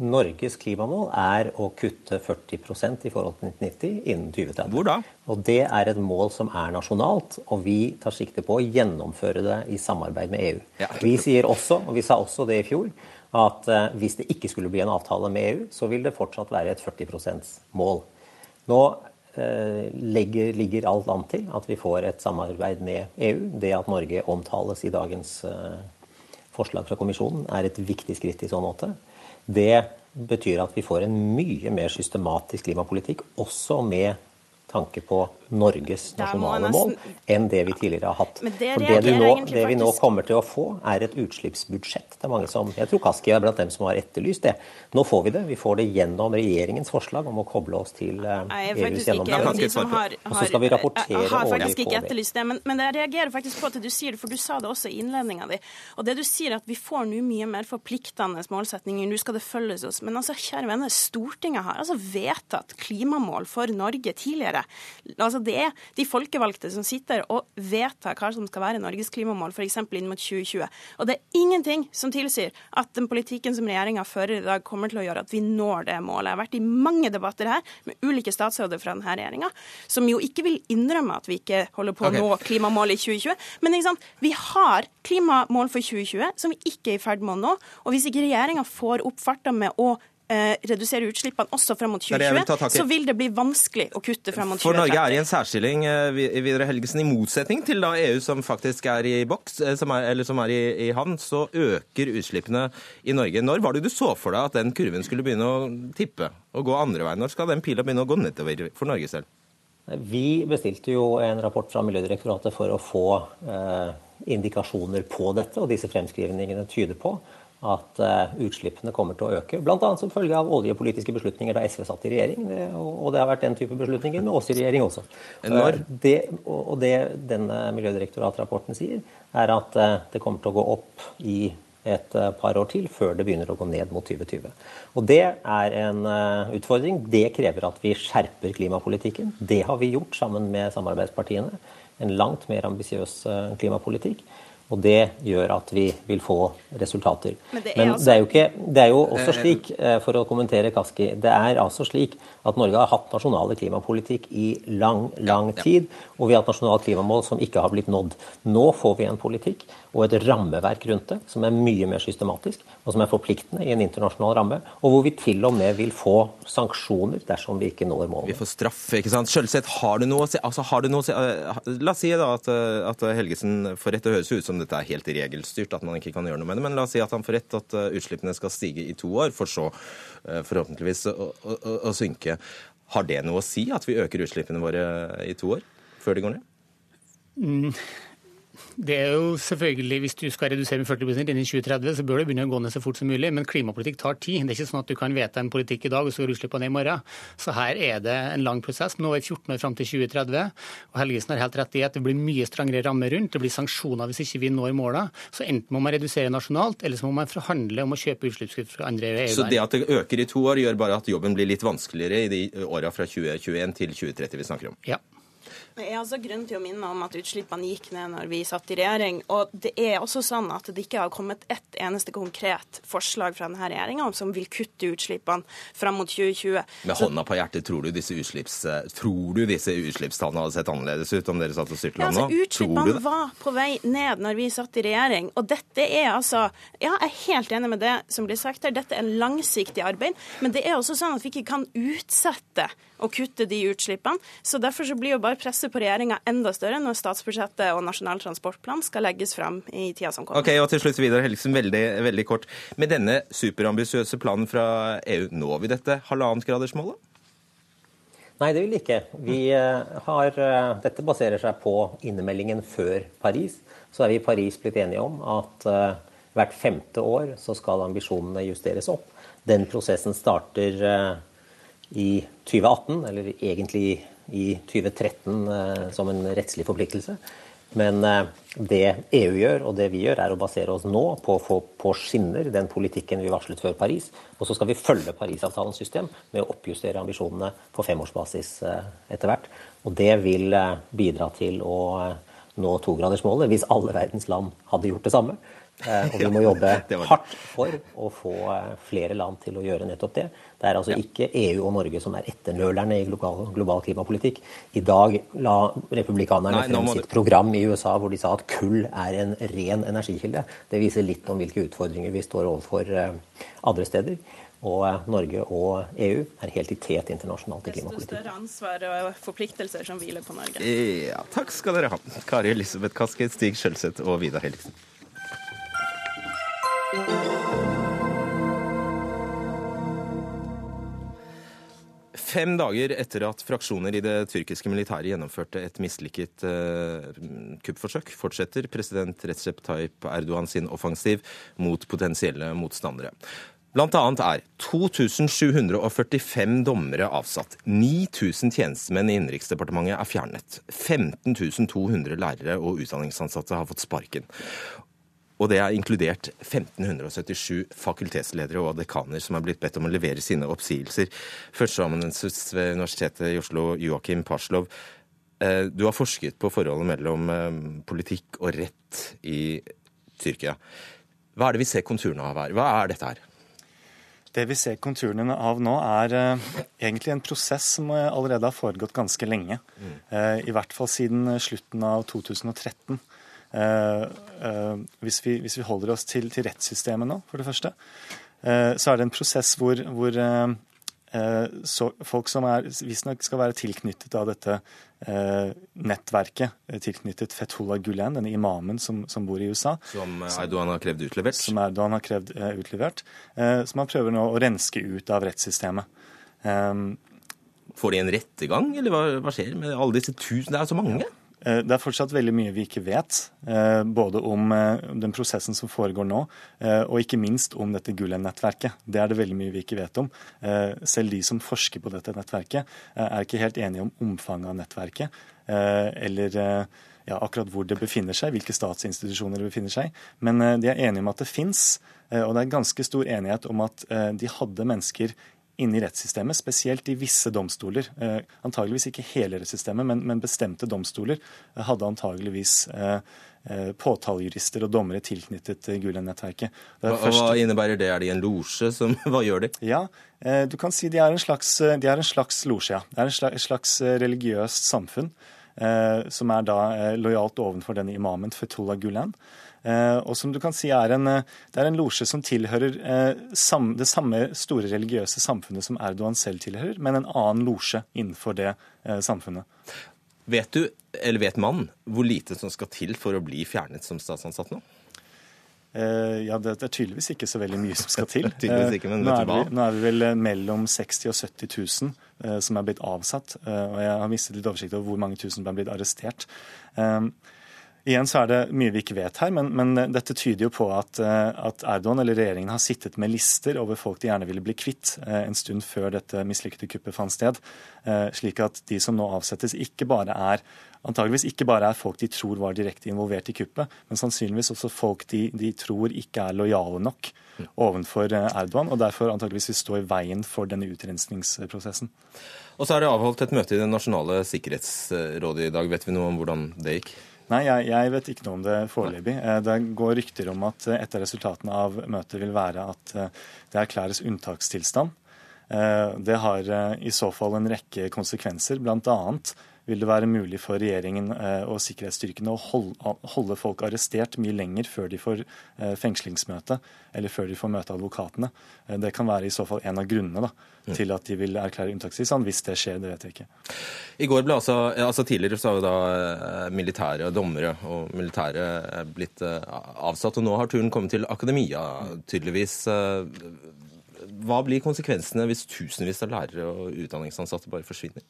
Speaker 9: Norges klimamål er å kutte 40% i forhold til 1990 innen 2030.
Speaker 1: Hvor da?
Speaker 9: Og Det er et mål som er nasjonalt, og vi tar sikte på å gjennomføre det i samarbeid med EU. Ja. Vi sier også, og vi sa også det i fjor, at eh, hvis det ikke skulle bli en avtale med EU, så vil det fortsatt være et 40 %-mål. Nå legger, ligger, alt an til at vi får et samarbeid med EU. Det at Norge omtales i dagens eh, forslag fra kommisjonen, er et viktig skritt i så måte. Det betyr at vi får en mye mer systematisk klimapolitikk, også med tanke på Norges nasjonale mål enn det vi tidligere har hatt.
Speaker 10: Det
Speaker 9: For det, nå, det, vi nå kommer til å få, er et utslippsbudsjett. Det er mange som, Jeg tror Kaski er blant dem som har etterlyst det. Nå får vi det. Vi får det gjennom regjeringens forslag om å koble oss til uh, EUs gjennomføring. Og så skal vi rapportere
Speaker 10: årlig på det. Jeg har faktisk ikke etterlyst det, men, men jeg reagerer faktisk på at du sier det, for du sa det også i innledninga di. Og det du sier, at vi får nå mye mer forpliktende målsetninger, nå skal det følges oss. Men altså, kjære venner, Stortinget har altså vedtatt klimamål for Norge tidligere. Altså, det er de folkevalgte som sitter og vedtar hva som skal være Norges klimamål, f.eks. inn mot 2020. Og det er ingenting som tilsier at den politikken som regjeringa fører i dag, kommer til å gjøre at vi når det målet. Jeg har vært i mange debatter her med ulike statsråder fra denne regjeringa, som jo ikke vil innrømme at vi ikke holder på å okay. nå klimamålet i 2020. Men vi har klimamål for 2020 som vi ikke er i ferd med å nå. Og hvis ikke regjeringa får opp farta med å eh, redusere utslippene også frem mot 2020, så vil det bli vanskelig å kutte frem mot 2030.
Speaker 1: For Norge er i en særstilling eh, videre Helgesen, i motsetning til da EU, som faktisk er i boks, eh, som er, eller som er i, i havn, så øker utslippene i Norge. Når var det du så for deg at den kurven skulle begynne å tippe og gå andre veien? Når skal den pila begynne å gå nedover for Norge selv?
Speaker 9: Vi bestilte jo en rapport fra Miljødirektoratet for å få eh, indikasjoner på dette, og disse fremskrivningene tyder på at uh, utslippene kommer til å øke. Bl.a. som følge av oljepolitiske beslutninger da SV satt i regjering. Det, og, det har vært den type beslutninger med oss i regjering også. Det, og det denne Miljødirektoratrapporten sier, er at uh, det kommer til å gå opp i et par år til før det begynner å gå ned mot 2020. Og Det er en utfordring. Det krever at vi skjerper klimapolitikken. Det har vi gjort sammen med samarbeidspartiene. En langt mer ambisiøs klimapolitikk. Og det gjør at vi vil få resultater. Men det er, Men det er, jo, ikke, det er jo også slik, eh, for å kommentere Kaski, det er altså slik at Norge har hatt nasjonale klimapolitikk i lang, lang tid. Og vi har hatt nasjonale klimamål som ikke har blitt nådd. Nå får vi en politikk og et rammeverk rundt det som er mye mer systematisk, og som er forpliktende i en internasjonal ramme, og hvor vi til og med vil få sanksjoner dersom vi ikke når målene.
Speaker 1: Vi får straff, ikke sant. Selvsett, har du noe å si? Altså, har du noe å si? Eh, la oss si da at, eh, at Helgesen får rett. Det høres ut som dette er helt regelstyrt, at man ikke kan gjøre noe med det. Men la oss si at han får rett, at eh, utslippene skal stige i to år, for så forhåpentligvis å, å, å, å Har det noe å si at vi øker utslippene våre i to år, før de går ned?
Speaker 8: Mm. Det er jo selvfølgelig, Hvis du skal redusere med 40 innen 2030, så bør det begynne å gå ned så fort som mulig. Men klimapolitikk tar tid. Det er ikke sånn at du kan vedta en politikk i dag, og så går utslippene ned i morgen. Så her er det en lang prosess. Nå er det 14 år fram til 2030. Og Helgesen har helt rett i at det blir mye strengere rammer rundt. Det blir sanksjoner hvis ikke vi når målene. Så enten må man redusere nasjonalt, eller så må man forhandle om å kjøpe utslippskutt fra andre EU-land.
Speaker 1: Så det at det øker i to år, gjør bare at jobben blir litt vanskeligere i de åra fra 2021 til 2030 vi snakker om?
Speaker 8: Ja.
Speaker 10: Det er altså grunn til å minne om at utslippene gikk ned når vi satt i regjering. Og det er også sånn at det ikke har kommet ett eneste konkret forslag fra denne regjeringa som vil kutte utslippene fram mot 2020.
Speaker 1: Med hånda på hjertet, tror du disse, utslipps, tror du disse utslippstallene hadde sett annerledes ut om dere satt og styrte landet
Speaker 10: ja, altså, Utslippene var på vei ned når vi satt i regjering. Og dette er altså Ja, jeg er helt enig med det som blir sagt her. Dette er en langsiktig arbeid. Men det er også sånn at vi ikke kan utsette å kutte de utslippene. Så Derfor så blir jo bare presset på regjeringa enda større når statsbudsjettet og Nasjonal transportplan skal legges fram i tida som kommer.
Speaker 1: Ok, og til slutt Vidar Helgesen, veldig, veldig kort. Med denne superambisiøse planen fra EU, når vi dette halvannengradersmålet?
Speaker 9: Nei, det vil ikke. Vi eh, har, eh, dette baserer seg på innemeldingen før Paris. Så er vi i Paris blitt enige om at uh, hvert femte år så skal ambisjonene justeres opp. Den prosessen starter i 2018, eller egentlig i 2013 uh, som en rettslig forpliktelse. Men det EU gjør, og det vi gjør, er å basere oss nå på å få på skinner den politikken vi varslet før Paris. Og så skal vi følge Parisavtalens system med å oppjustere ambisjonene på femårsbasis etter hvert. Og det vil bidra til å nå togradersmålet hvis alle verdens land hadde gjort det samme. Eh, og vi (laughs) må jobbe (laughs) hardt for å få eh, flere land til å gjøre nettopp det. Det er altså ikke EU og Norge som er etternølerne i global, global klimapolitikk. I dag la republikanerne Nei, frem sitt program i USA hvor de sa at kull er en ren energikilde. Det viser litt om hvilke utfordringer vi står overfor eh, andre steder. Og Norge og EU er helt i tet internasjonalt i klimapolitikk.
Speaker 10: Desto større ansvar og forpliktelser som hviler på Norge.
Speaker 1: Ja, takk skal dere ha. Kari Elisabeth Kaski, Stig Skjølseth og Vidar Helgesen. Fem dager etter at fraksjoner i det tyrkiske militæret gjennomførte et mislykket uh, kuppforsøk, fortsetter president Recep Tayyip Erdogan sin offensiv mot potensielle motstandere. Blant er 2745 dommere avsatt. 9000 tjenestemenn i Innenriksdepartementet er fjernet. 15 200 lærere og utdanningsansatte har fått sparken. Og det er inkludert 1577 fakultetsledere og dekaner som er blitt bedt om å levere sine oppsigelser. Førsteamanuensis ved Universitetet i Oslo, Joakim Parslov. Eh, du har forsket på forholdet mellom eh, politikk og rett i Tyrkia. Hva er det vi ser konturene av her? Hva er dette her?
Speaker 11: Det vi ser konturene av nå, er uh, egentlig en prosess som allerede har foregått ganske lenge. Mm. I hvert fall siden slutten av 2013. Hvis vi, hvis, vi, holder oss til, til, rettssystemet nå, for det første, så er det en prosess hvor, hvor Eh, så folk som visstnok skal være tilknyttet av dette eh, nettverket, eh, tilknyttet Fethullah Gulen, denne imamen som, som, bor i USA.
Speaker 1: Som Erdogan har krevd utlevert?
Speaker 11: Som Erdogan har krevd utlevert. som han prøver nå å renske ut av rettssystemet.
Speaker 1: Får de en rettergang, eller hva, hva skjer med alle disse tusen? Det er så mange?
Speaker 11: Eh, det er fortsatt veldig mye vi ikke vet, eh, både om eh, den prosessen som foregår nå, og ikke minst om dette Gulen-nettverket. Det er det veldig mye vi ikke vet om. Selv de som forsker på dette nettverket, er ikke helt enige om omfanget av nettverket, eller ja, akkurat hvor det befinner seg, hvilke statsinstitusjoner det befinner seg. Men de er enige om at det fins, og det er ganske stor enighet om at de hadde mennesker inne i rettssystemet, spesielt i visse domstoler. Eh, antageligvis ikke hele rettssystemet, men, men bestemte domstoler eh, hadde antageligvis eh, eh, påtalejurister og dommere tilknyttet Gulen-nettverket.
Speaker 1: Hva, hva, innebærer det? Er de en losje? (laughs) Hva gjør de?
Speaker 11: Ja, eh, du kan si de er en slags, de en slags losje, ja. Det er en slags, en slags religiøst samfunn. Eh, som er da lojalt ovenfor denne imamen Fetullah Gulen. Eh, og som du kan si er en, eh, Det er en losje som tilhører eh, det samme store religiøse samfunnet som Erdogan selv tilhører, men en annen losje innenfor det samfunnet.
Speaker 1: Vet du, eller vet man, hvor lite som skal til for å bli fjernet som statsansatt nå?
Speaker 11: ja, Det er tydeligvis ikke så veldig mye som skal til. (laughs)
Speaker 1: ikke, men
Speaker 11: nå, er vi, nå er vi vel mellom 60 og 70 000 som er blitt avsatt. og jeg har mistet litt oversikt over hvor mange tusen som er blitt arrestert. Igjen så er det mye vi ikke vet her, men, men dette tyder jo på at, eh, at, Erdogan eller regjeringen har sittet med lister over folk de gjerne ville bli kvitt eh, en stund før dette mislykkede kuppet fant sted. Eh, slik at de som nå avsettes, ikke bare er antageligvis ikke bare er folk de tror var direkte involvert i kuppet, men sannsynligvis også folk de, de tror ikke er lojale nok overfor Erdogan, og derfor antageligvis vil stå i veien for denne utrenskningsprosessen.
Speaker 1: Og så er det avholdt et møte i Det nasjonale sikkerhetsrådet i dag. Vet vi noe om hvordan det gikk?
Speaker 11: Nei, jeg, jeg, vet ikke noe om det foreløpig. Eh, det går rykter om at eh, et av resultatene av møtet vil være at eh, det erklæres unntakstilstand. Det har i så fall en rekke konsekvenser, bl.a. vil det være mulig for regjeringen og sikkerhetsstyrkene å holde folk arrestert mye lenger før de får fengslingsmøte, eller før de får møte advokatene. Det kan være i så fall en av grunnene da, mm. til at de vil erklære unntakstilstand. Hvis det skjer, det vet jeg ikke.
Speaker 1: I går ble altså, altså Tidligere så har jo da militære dommere og militære blitt avsatt, og nå har turen kommet til akademia, tydeligvis. Hva blir konsekvensene hvis tusenvis av lærere og utdanningsansatte bare forsvinner?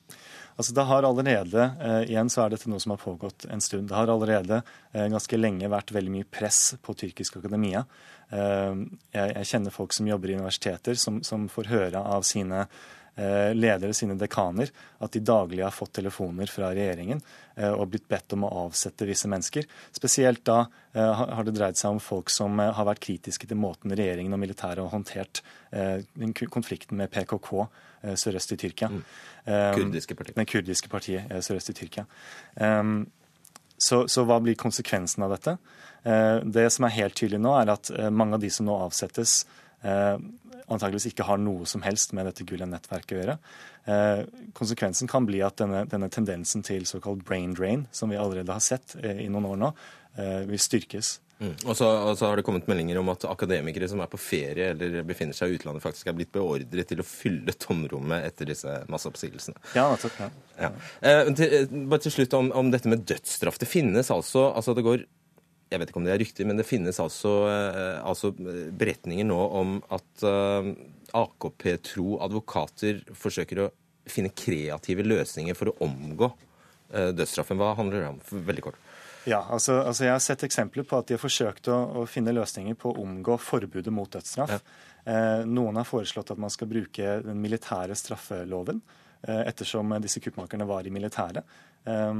Speaker 11: Altså det har allerede, eh, igjen så er dette noe som har pågått en stund, det har allerede eh, ganske lenge vært veldig mye press på tyrkisk akademia. Eh, jeg, jeg, kjenner folk som jobber i universiteter, som, som får høre av sine ledere, sine dekaner, at de daglig har fått telefoner fra regjeringen eh, og blitt bedt om å avsette visse mennesker. Spesielt da eh, har det dreid seg om folk som har vært kritiske til måten regjeringen og militæret har håndtert konflikten med PKK Eh, sørøst i Tyrkia. Mm.
Speaker 1: Eh, kurdiske partiet.
Speaker 11: Den kurdiske partiet eh, sørøst i Tyrkia. Så, så, hva blir konsekvensen av dette? Det som er helt tydelig nå, er at mange av de som nå avsettes, antageligvis ikke har noe som helst med dette Gulen-nettverket å gjøre. konsekvensen kan bli at denne, denne, tendensen til såkalt brain drain, som vi allerede har sett i noen år nå, vil styrkes.
Speaker 1: Mm. Og, så, og, så, har det kommet meldinger om at akademikere som er på ferie eller befinner seg i utlandet, faktisk er blitt beordret til å fylle tomrommet etter disse masseoppsigelsene.
Speaker 11: Ja, nettopp. Ja.
Speaker 1: Ja. Eh, til, eh, bare til slutt om, om, dette med dødsstraff. Det finnes altså, altså det går jeg vet ikke om det er riktig, men det finnes altså, eh, altså beretninger nå om at uh, AKP-tro advokater forsøker å finne kreative løsninger for å omgå dødsstraffen. Hva handler det om? Veldig kort.
Speaker 11: Ja, altså, altså, Jeg har sett eksempler på at de har forsøkt å, å finne løsninger på å omgå forbudet mot dødsstraff. Ja. Eh, noen har foreslått at man skal bruke den militære straffeloven, eh, ettersom disse kuppmakerne var i militæret. Eh,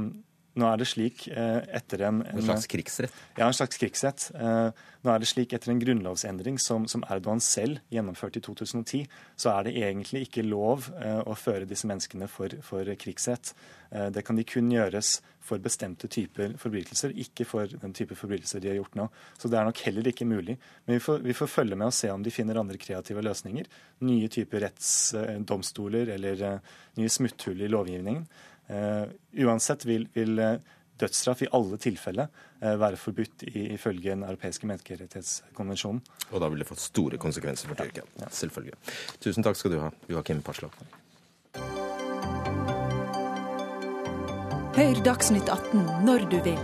Speaker 11: nå er det slik eh, etter en,
Speaker 1: en, en slags krigsrett?
Speaker 11: Ja, en slags krigsrett. Eh, nå er det slik etter en grunnlovsendring som, som, Erdogan selv gjennomførte i 2010, så er det egentlig ikke lov eh, å føre disse menneskene for, for krigsrett. Det kan de kun gjøres for bestemte typer forbrytelser, ikke for den type forbrytelser de har gjort nå. Så det er nok heller ikke mulig. Men vi får, vi får følge med og se om de finner andre kreative løsninger. Nye typer rettsdomstoler eller nye smutthull i lovgivningen. Uh, uansett vil, vil uh, dødsstraff i alle tilfeller uh, være forbudt ifølge den europeiske menneskerettighetskonvensjonen.
Speaker 1: Og da vil det fått store konsekvenser for Tyrkia. Ja. Selvfølgelig. Tusen takk skal du ha, Joakim Paslov.
Speaker 5: Hør Dagsnytt 18 når du vil.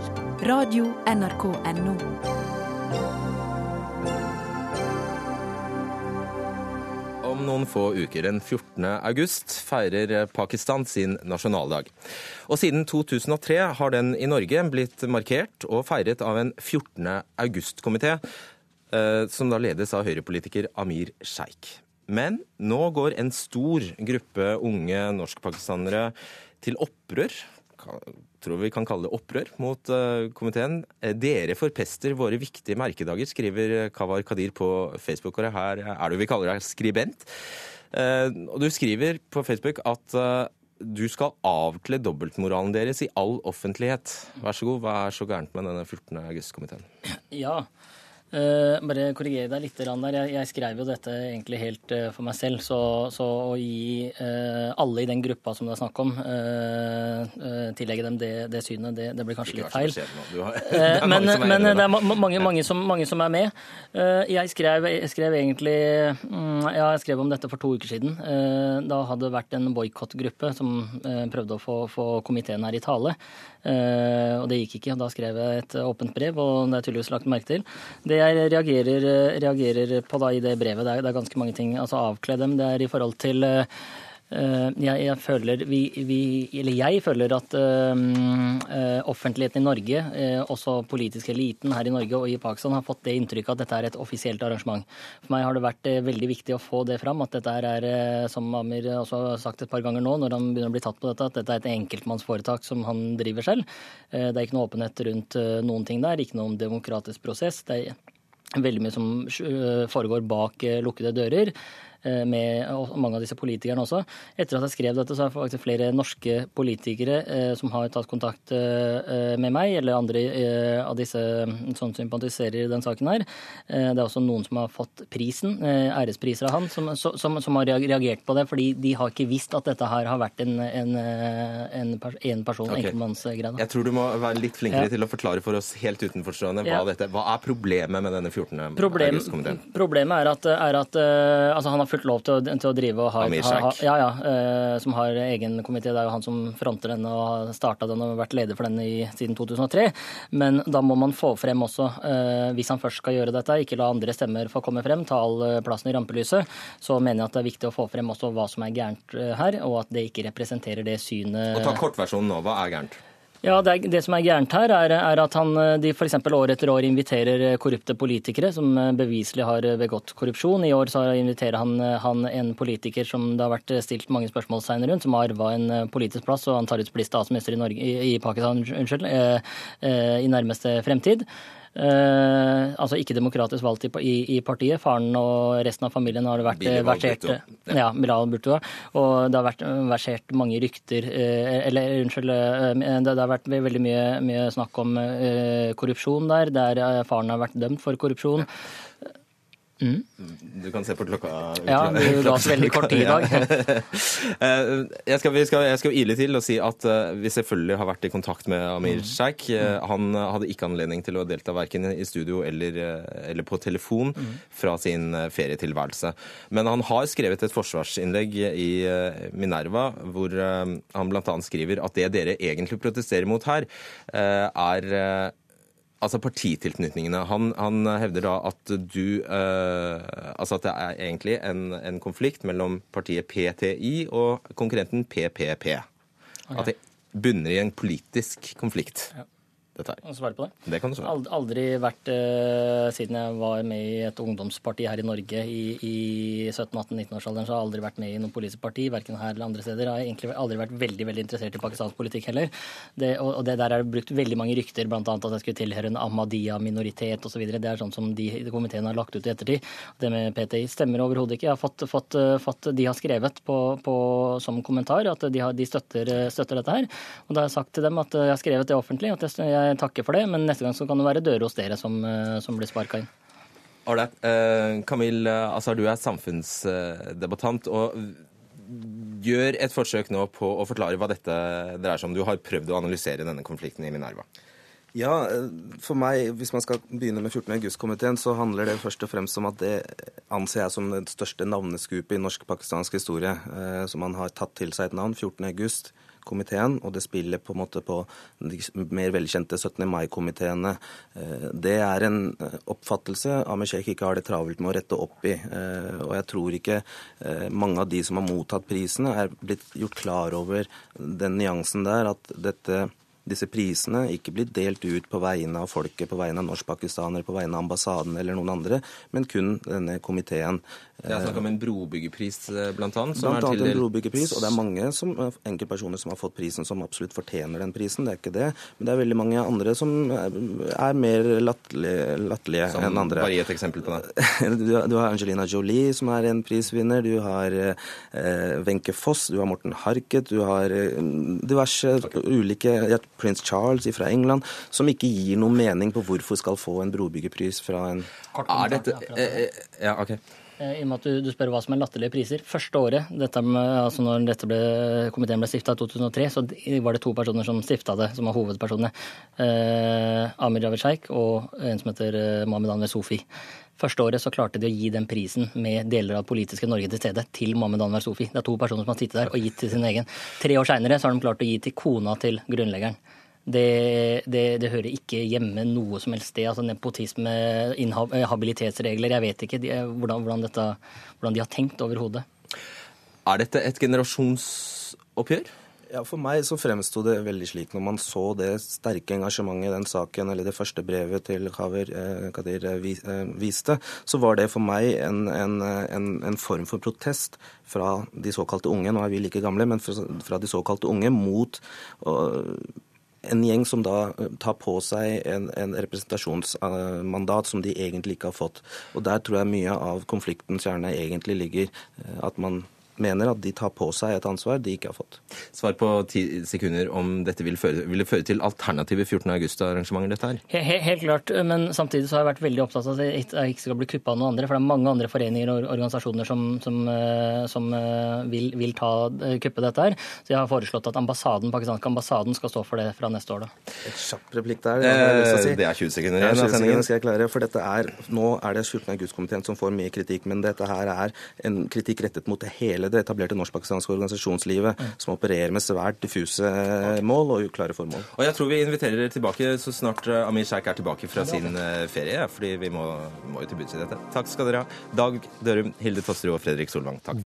Speaker 5: Radio NRK Radio.nrk.no.
Speaker 1: Om noen få uker, den 14. august, feirer Pakistan sin nasjonaldag. Og siden 2003 har den i Norge blitt markert og feiret av en 14. august-komité, eh, som da ledes av høyrepolitiker Amir Sheikh. Men nå går en stor gruppe unge norskpakistanere til opprør tror vi kan kalle det opprør mot uh, komiteen. Eh, dere forpester våre viktige merkedager, skriver Kavar Kadir på Facebook. Og her er du vi kaller deg skribent. Og du skriver på Facebook at du skal avkle dobbeltmoralen deres i all offentlighet. Vær så god, hva er så gærent med denne 14. august-komiteen?
Speaker 12: Ja, bare korrigere deg litt der. Jeg, jeg, skrev jo dette egentlig helt uh, for meg selv. Så, så å gi uh, alle i den gruppa som det er snakk om, tillegge dem det, det synet, det, det, blir kanskje litt feil. Men, (laughs) det er mange, mange, som, mange som, er med. jeg, skrev, jeg skrev egentlig um, Ja, jeg skrev om dette for to uker siden. da hadde det vært en boikottgruppe som prøvde å få, få, komiteen her i tale. Og det gikk ikke. Da skrev jeg et åpent brev, og det er tydeligvis lagt merke til. Det jeg reagerer, reagerer på da i det brevet, det er, det er, ganske mange ting. Altså avkle dem. Det er i forhold til uh, jeg, jeg, føler vi, vi, eller jeg føler at uh, offentligheten i Norge, uh, også politisk eliten her i Norge og i Pakistan, har fått det inntrykket at dette er et offisielt arrangement. For meg har det vært veldig viktig å få det fram, at dette er, som Amir også har sagt et par ganger nå, når han begynner å bli tatt på dette, at dette er et enkeltmannsforetak som han driver selv. Det er ikke noe åpenhet rundt noen ting der, ikke noe demokratisk prosess. Det er veldig mye som foregår bak lukkede dører. Med mange av disse politikerne også. Etter at jeg skrev dette, så har faktisk flere norske politikere som har tatt kontakt med meg, eller andre av disse som sympatiserer i den saken her. Det er også noen som har fått prisen, ærespriser av han, som, som, som, har reagert på det. Fordi de har ikke visst at dette her har vært en, en, en, en person, okay. enkeltmannsgreie.
Speaker 1: Jeg tror du må være litt flinkere ja. til å forklare for oss helt utenforstående hva, ja. dette, hva er problemet med denne 14.
Speaker 12: Problem, problemet er at, er at altså han har fullt lov til å, til å drive og ha, ha, ja, ja, Eh, som har egen komité. Det er jo han som fronter denne og har starta den og vært leder for den i, siden 2003. Men da må man få frem også, eh, hvis han først skal gjøre dette, ikke la andre stemmer få komme frem, ta all plassen i rampelyset, så mener jeg at det er viktig å få frem også hva som er gærent her, og at det ikke representerer det synet
Speaker 1: Og Ta kortversjonen nå. Hva er gærent?
Speaker 12: Ja, det, er, det, som er gærent her, er, er at han, de f.eks. år etter år inviterer korrupte politikere som beviselig har begått korrupsjon. I år så inviterer han, han en politiker som det har vært stilt mange spørsmålstegn rundt, som har arva en politisk plass, og han tar ut bli statsminister i, Norge, i, i Pakistan unnskyld, eh, eh, i nærmeste fremtid. Uh, altså ikke demokratisk valgt i, i, i, partiet. Faren og resten av familien har vært versert ja, Bilal Og det har vært versert mange rykter eh, Eller unnskyld, uh, det, har vært veldig mye, mye snakk om korrupsjon der, der faren har vært dømt for korrupsjon.
Speaker 1: Mm. Du kan se på klokka.
Speaker 12: Ja, du la oss veldig kort tid i dag. (laughs)
Speaker 1: Eh, jeg, skal, skal, jeg skal ile til og si at uh, vi selvfølgelig har vært i kontakt med Amir mm. Sheikh. Uh, han hadde ikke anledning til å delta verken i studio eller, eller på telefon mm. fra sin ferietilværelse. Men han har skrevet et forsvarsinnlegg i Minerva hvor han bl.a. skriver at det dere egentlig protesterer mot her, er Altså partitilknytningene. Han, han, hevder da at du uh, Altså at det er egentlig en, en, konflikt mellom partiet PTI og konkurrenten PPP. Okay. At det bunner i en politisk konflikt. Ja
Speaker 12: dette her. Svare på det?
Speaker 1: Det kan du svare.
Speaker 12: Aldri vært, uh, siden jeg var med i et ungdomsparti her i Norge i, i 17-18-19-årsalderen, så har jeg aldri vært med i noe politisk parti, verken her eller andre steder. Jeg har egentlig aldri vært veldig veldig interessert i pakistansk politikk heller. Det, og, og, det der er det brukt veldig mange rykter, bl.a. at jeg skulle tilhøre en Ahmadiyya-minoritet osv. Det er sånn som de komiteen har lagt ut i ettertid. Det med PTI stemmer overhodet ikke. Jeg har fått, fått, fått, De har skrevet på, på, som kommentar at de, har, de støtter, støtter, dette her. Og da har jeg sagt til dem at jeg har skrevet det offentlig. at jeg takker for det, men neste gang så kan det være dører hos dere som, eh, som blir sparka inn.
Speaker 1: Ålreit. Eh, Kamil altså du er samfunnsdebattant. og Gjør et forsøk nå på å forklare hva dette dreier seg om. Du har prøvd å analysere denne konflikten i Minerva.
Speaker 13: Ja, eh, for meg, hvis man skal begynne med 14. august-komiteen, så handler det først og fremst om at det anser jeg som det største navneskupet i norsk-pakistansk historie. Så man har tatt til seg et navn, 14. august komiteen, og det spiller på en måte på de mer velkjente 17. mai-komiteene. Eh, det er en eh, oppfattelse Ahmed Sheikh ikke har det travelt med å rette opp i. Eh, og jeg tror ikke mange av de som har mottatt prisene, er blitt gjort klar over den nyansen der at dette disse prisene ikke blir delt ut på vegne av folket, på vegne av norsk-pakistanere, på vegne av ambassaden eller noen andre, men kun denne komiteen.
Speaker 1: Det er snakk om en brobyggerpris, eh, blant annet?
Speaker 13: Blant annet en brobyggerpris, og det er mange som, eh, enkeltpersoner som har fått prisen som absolutt fortjener den prisen, det er ikke det. Men det er veldig mange andre som er mer latterlige enn andre.
Speaker 1: Bare gi et eksempel på det. (laughs)
Speaker 13: Du, har Angelina Jolie, som er en prisvinner. Du har eh, Foss, du har Morten Harket, du har diverse ulike Prince Charles fra England, som ikke gir noen mening på hvorfor skal få en brobyggerpris fra en
Speaker 1: Er dette Ja, OK.
Speaker 12: Eh, I og med at du, du, spør hva som er latterlige priser. Første året, dette med, altså når dette ble, komiteen ble stifta i 2003, så var det to personer som stifta det, som var hovedpersonene. Eh, Amir Javed Sheikh og en som heter eh, Mohammed Anwar Sofi. Første året så klarte de å gi den prisen med deler av politiske Norge til stede til Mohammed Anwar Sofi. Det er to personer som har sittet der og gitt til sin egen. Tre år seinere har de klart å gi til kona til grunnleggeren. Det, det, det, hører ikke hjemme noe som helst sted. Altså nepotisme, habilitetsregler, jeg vet ikke de, hvordan, hvordan, dette, hvordan, de har tenkt overhodet.
Speaker 1: Er dette et generasjonsoppgjør?
Speaker 13: Ja, For meg så fremsto det veldig slik når man så det sterke engasjementet i den saken, eller det første brevet til Khaver eh, Kadir eh, eh, viste, så var det for meg en, en, en, en, form for protest fra de såkalte unge, nå er vi like gamle, men fra, de såkalte unge mot uh, en gjeng som da eh, tar på seg en, en representasjonsmandat som de egentlig ikke har fått. Og Der tror jeg mye av konfliktens kjerne egentlig ligger. eh, At man mener at de tar på seg et ansvar de ikke har fått.
Speaker 1: Svar på ti sekunder om dette vil føre, vil det føre til alternative 14. august-arrangementer, dette her?
Speaker 12: He- he- Helt klart, men samtidig så har jeg vært veldig opptatt av at det ikke skal bli kuppa av noen andre. For det er mange andre foreninger og organisasjoner som, som, eh, som eh, vil, vil ta eh, kuppe dette her. Så jeg har foreslått at ambassaden, pakistanske ambassaden skal stå for det fra neste år. da.
Speaker 13: Et kjapp replikk der. det jeg si.
Speaker 1: Er 20 sekunder igjen av
Speaker 13: 20
Speaker 1: sendingen.
Speaker 13: skal jeg klare, for dette er, Nå er det 14. august-komiteen som får mye kritikk, men dette her er en kritikk rettet mot det hele det etablerte norsk-pakistanske organisasjonslivet, som opererer med svært diffuse eh, mål og uklare formål.
Speaker 1: Og jeg tror vi inviterer dere tilbake så snart eh, Amir Sheikh er tilbake fra sin eh, ferie, fordi vi må, må jo til bunns i dette. Takk skal dere ha. Dag Dørum, Hilde Tosterud og Fredrik Solvang, takk.